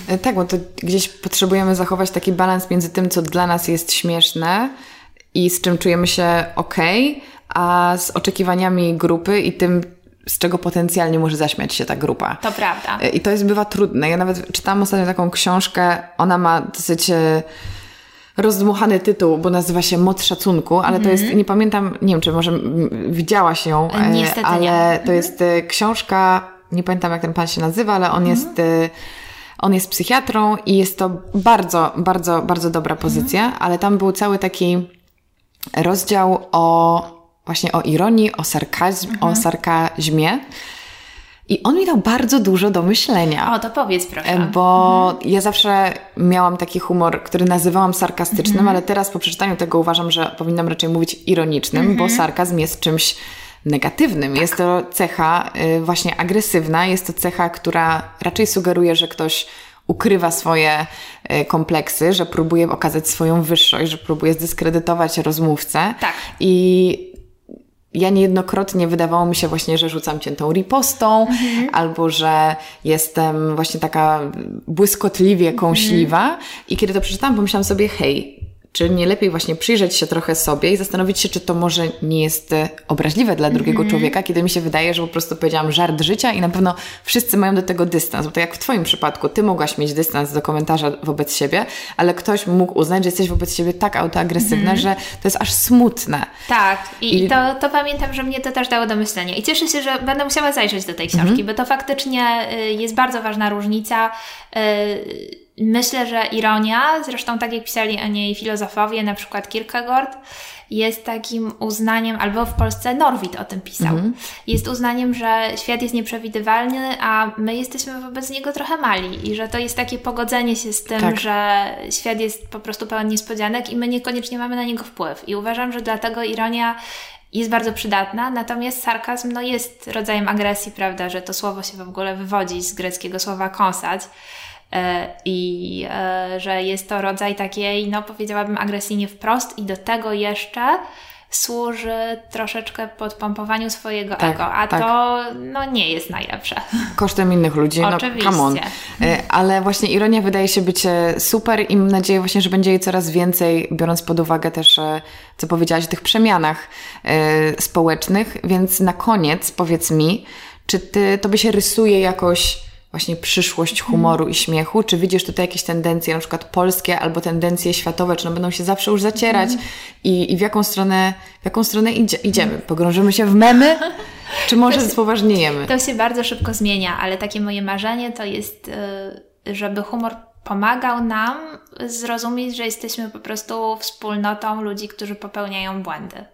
Speaker 1: E, tak, bo to gdzieś potrzebujemy zachować taki balans między tym, co dla nas jest śmieszne i z czym czujemy się ok, a z oczekiwaniami grupy i tym, z czego potencjalnie może zaśmiać się ta grupa.
Speaker 2: To prawda.
Speaker 1: E, I to jest bywa trudne. Ja nawet czytałam ostatnio taką książkę, ona ma dosyć rozdmuchany tytuł, bo nazywa się Moc Szacunku, ale mm -hmm. to jest, mhm. nie pamiętam, nie wiem, czy może widziałaś ją,
Speaker 2: e, Niestety
Speaker 1: ale
Speaker 2: nie.
Speaker 1: to jest e, książka, nie pamiętam jak ten pan się nazywa, ale on mm -hmm. jest e, on jest psychiatrą i jest to bardzo, bardzo, bardzo dobra pozycja, mm -hmm. ale tam był cały taki rozdział o właśnie o ironii, o, sarkazm, o mhm. sarkazmie. I on mi dał bardzo dużo do myślenia.
Speaker 2: O, to powiedz proszę.
Speaker 1: Bo mhm. ja zawsze miałam taki humor, który nazywałam sarkastycznym, mhm. ale teraz po przeczytaniu tego uważam, że powinnam raczej mówić ironicznym, mhm. bo sarkazm jest czymś negatywnym. Tak. Jest to cecha y, właśnie agresywna, jest to cecha, która raczej sugeruje, że ktoś ukrywa swoje y, kompleksy, że próbuje okazać swoją wyższość, że próbuje zdyskredytować rozmówcę.
Speaker 2: Tak.
Speaker 1: I ja niejednokrotnie wydawało mi się właśnie, że rzucam ciętą ripostą, mhm. albo że jestem właśnie taka błyskotliwie kąśliwa. Mhm. I kiedy to przeczytałam, pomyślałam sobie, hej, czy nie lepiej właśnie przyjrzeć się trochę sobie i zastanowić się, czy to może nie jest e, obraźliwe dla drugiego mm -hmm. człowieka, kiedy mi się wydaje, że po prostu powiedziałam żart życia i na pewno wszyscy mają do tego dystans. Bo tak jak w Twoim przypadku, Ty mogłaś mieć dystans do komentarza wobec siebie, ale ktoś mógł uznać, że jesteś wobec siebie tak autoagresywna, mm -hmm. że to jest aż smutne.
Speaker 2: Tak, i, I... To, to, pamiętam, że mnie to też dało do myślenia. I cieszę się, że będę musiała zajrzeć do tej książki, mm -hmm. bo to faktycznie y, jest bardzo ważna różnica. Myślę, że ironia, zresztą tak jak pisali o niej filozofowie, na przykład Kierkegaard, jest takim uznaniem, albo w Polsce Norwid o tym pisał, mm -hmm. jest uznaniem, że świat jest nieprzewidywalny, a my jesteśmy wobec niego trochę mali i że to jest takie pogodzenie się z tym, tak. że świat jest po prostu pełen niespodzianek i my niekoniecznie mamy na niego wpływ. I uważam, że dlatego ironia jest bardzo przydatna, natomiast sarkazm no, jest rodzajem agresji, prawda, że to słowo się w ogóle wywodzi z greckiego słowa kąsać. E, i e, że jest to rodzaj takiej, no powiedziałabym, agresji nie wprost i do tego jeszcze służy troszeczkę podpompowaniu swojego tak, ego, a tak. to no, nie jest najlepsze.
Speaker 1: Kosztem innych ludzi, no
Speaker 2: Oczywiście.
Speaker 1: come on. E, ale właśnie ironia wydaje się być super i mam nadzieję właśnie, że będzie jej coraz więcej, biorąc pod uwagę też, co powiedziałaś o tych przemianach społecznych, więc na koniec powiedz mi, czy ty, to by się rysuje jakoś właśnie przyszłość humoru i śmiechu? Czy widzisz tutaj jakieś tendencje, na przykład polskie albo tendencje światowe, czy one będą się zawsze już zacierać? I, i w jaką stronę, w jaką stronę idzie, idziemy? Pogrążymy się w memy? Czy może się, spoważniejemy?
Speaker 2: To się bardzo szybko zmienia, ale takie moje marzenie to jest, y, żeby humor pomagał nam zrozumieć, że jesteśmy po prostu wspólnotą ludzi, którzy popełniają błędy.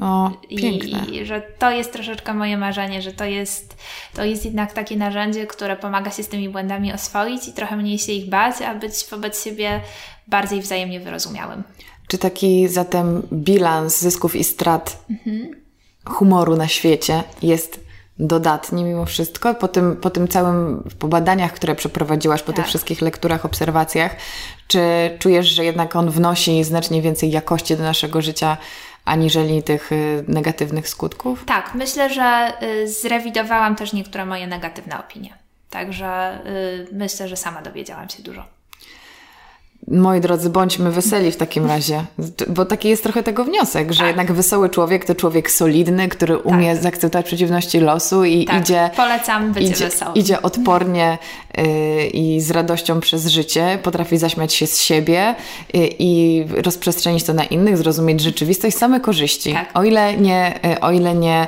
Speaker 1: O, piękne.
Speaker 2: I, I, że to jest troszeczkę moje marzenie, że to jest, to jest jednak takie narzędzie, które pomaga się z tymi błędami oswoić i trochę mniej się ich bać, a być wobec siebie bardziej wzajemnie wyrozumiałym.
Speaker 1: Czy taki zatem bilans zysków i strat mhm. humoru na świecie jest dodatni mimo wszystko? Po tym, po tym całym, po badaniach, które przeprowadziłaś, po tak. tych wszystkich lekturach, obserwacjach, czy czujesz, że jednak on wnosi znacznie więcej jakości do naszego życia aniżeli tych y, negatywnych skutków?
Speaker 2: Tak, myślę, że y, zrewidowałam też niektóre moje negatywne opinie. Także y, myślę, że sama dowiedziałam się dużo.
Speaker 1: Moi drodzy, bądźmy weseli w takim razie, bo taki jest trochę tego wniosek, że tak. jednak wesoły człowiek to człowiek solidny, który umie tak. zaakceptować przeciwności losu i tak. idzie.
Speaker 2: Polecam być
Speaker 1: idzie,
Speaker 2: wesoły.
Speaker 1: Idzie odpornie y, i z radością przez życie, potrafi zaśmiać się z siebie y, i rozprzestrzenić to na innych, zrozumieć rzeczywistość, same korzyści. Tak. O, ile nie, y, o ile nie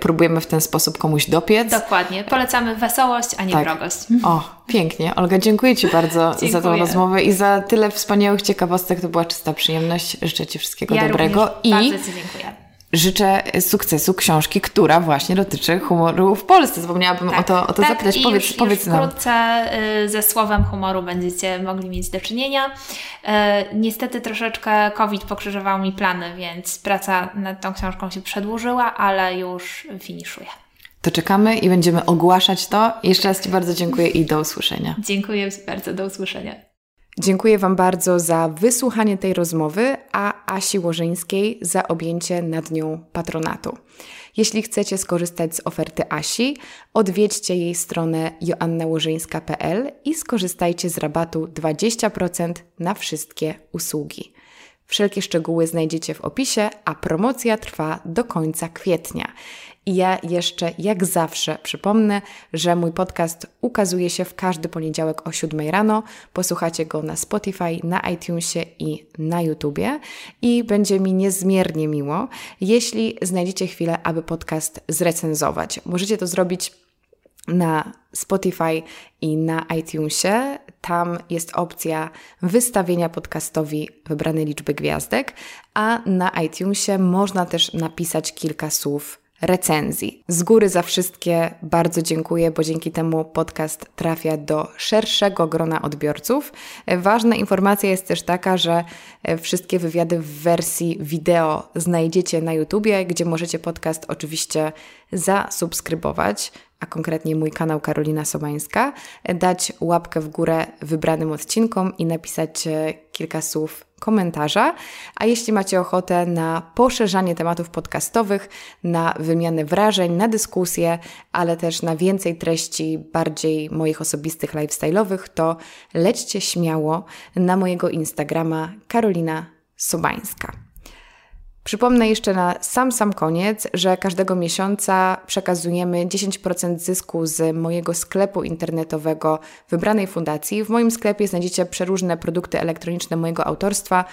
Speaker 1: próbujemy w ten sposób komuś dopiec.
Speaker 2: Dokładnie. Polecamy wesołość, a nie tak. wrogość.
Speaker 1: O, pięknie. Olga, dziękuję Ci bardzo za tą rozmowę i za tyle wspaniałych ciekawostek. To była czysta przyjemność. Życzę Ci wszystkiego
Speaker 2: ja
Speaker 1: dobrego
Speaker 2: i bardzo Ci dziękuję.
Speaker 1: Życzę sukcesu książki, która właśnie dotyczy humoru w Polsce. Zapomniałabym tak, o to, o to
Speaker 2: tak,
Speaker 1: zapytać.
Speaker 2: I
Speaker 1: powiedz,
Speaker 2: już,
Speaker 1: powiedz
Speaker 2: już nam. Wkrótce y, ze słowem humoru będziecie mogli mieć do czynienia. Y, niestety troszeczkę COVID pokrzyżował mi plany, więc praca nad tą książką się przedłużyła, ale już finiszuje.
Speaker 1: To czekamy i będziemy ogłaszać to. Jeszcze raz Ci bardzo dziękuję i do usłyszenia.
Speaker 2: Dziękuję bardzo, do usłyszenia.
Speaker 1: Dziękuję Wam bardzo za wysłuchanie tej rozmowy, a Asi Łożyńskiej za objęcie nad nią patronatu. Jeśli chcecie skorzystać z oferty Asi, odwiedźcie jej stronę joannałożyńska.pl i skorzystajcie z rabatu 20% na wszystkie usługi. Wszelkie szczegóły znajdziecie w opisie, a promocja trwa do końca kwietnia. I ja jeszcze, jak zawsze, przypomnę, że mój podcast ukazuje się w każdy poniedziałek o 7 rano. Posłuchacie go na Spotify, na iTunesie i na YouTubie. I będzie mi niezmiernie miło, jeśli znajdziecie chwilę, aby podcast zrecenzować. Możecie to zrobić na Spotify i na iTunesie. Tam jest opcja wystawienia podcastowi wybranej liczby gwiazdek, a na iTunesie można też napisać kilka słów recenzji. Z góry za wszystkie bardzo dziękuję, bo dzięki temu podcast trafia do szerszego grona odbiorców. Ważna informacja jest też taka, że wszystkie wywiady w wersji wideo znajdziecie na YouTubie, gdzie możecie podcast oczywiście zasubskrybować a konkretnie mój kanał Karolina Sobańska, dać łapkę w górę wybranym odcinkom i napisać e, kilka słów komentarza. A jeśli macie ochotę na poszerzanie tematów podcastowych, na wymianę wrażeń, na dyskusję, ale też na więcej treści bardziej moich osobistych lifestyle'owych, to lećcie śmiało na mojego Instagrama Karolina Sobańska. Przypomnę jeszcze na sam sam koniec, że każdego miesiąca przekazujemy 10% zysku z mojego sklepu internetowego wybranej fundacji. W moim sklepie znajdziecie przeróżne produkty elektroniczne mojego autorstwa.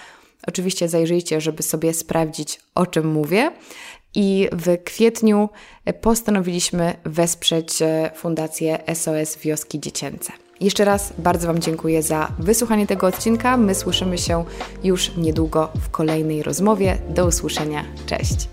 Speaker 1: Oczywiście zajrzyjcie, żeby sobie sprawdzić, o czym mówię. I w kwietniu postanowiliśmy wesprzeć e, Fundację SOS Wioski Dziecięce. Jeszcze raz bardzo Wam dziękuję za wysłuchanie tego odcinka. My słyszymy się już niedługo w kolejnej rozmowie. Do usłyszenia. Cześć.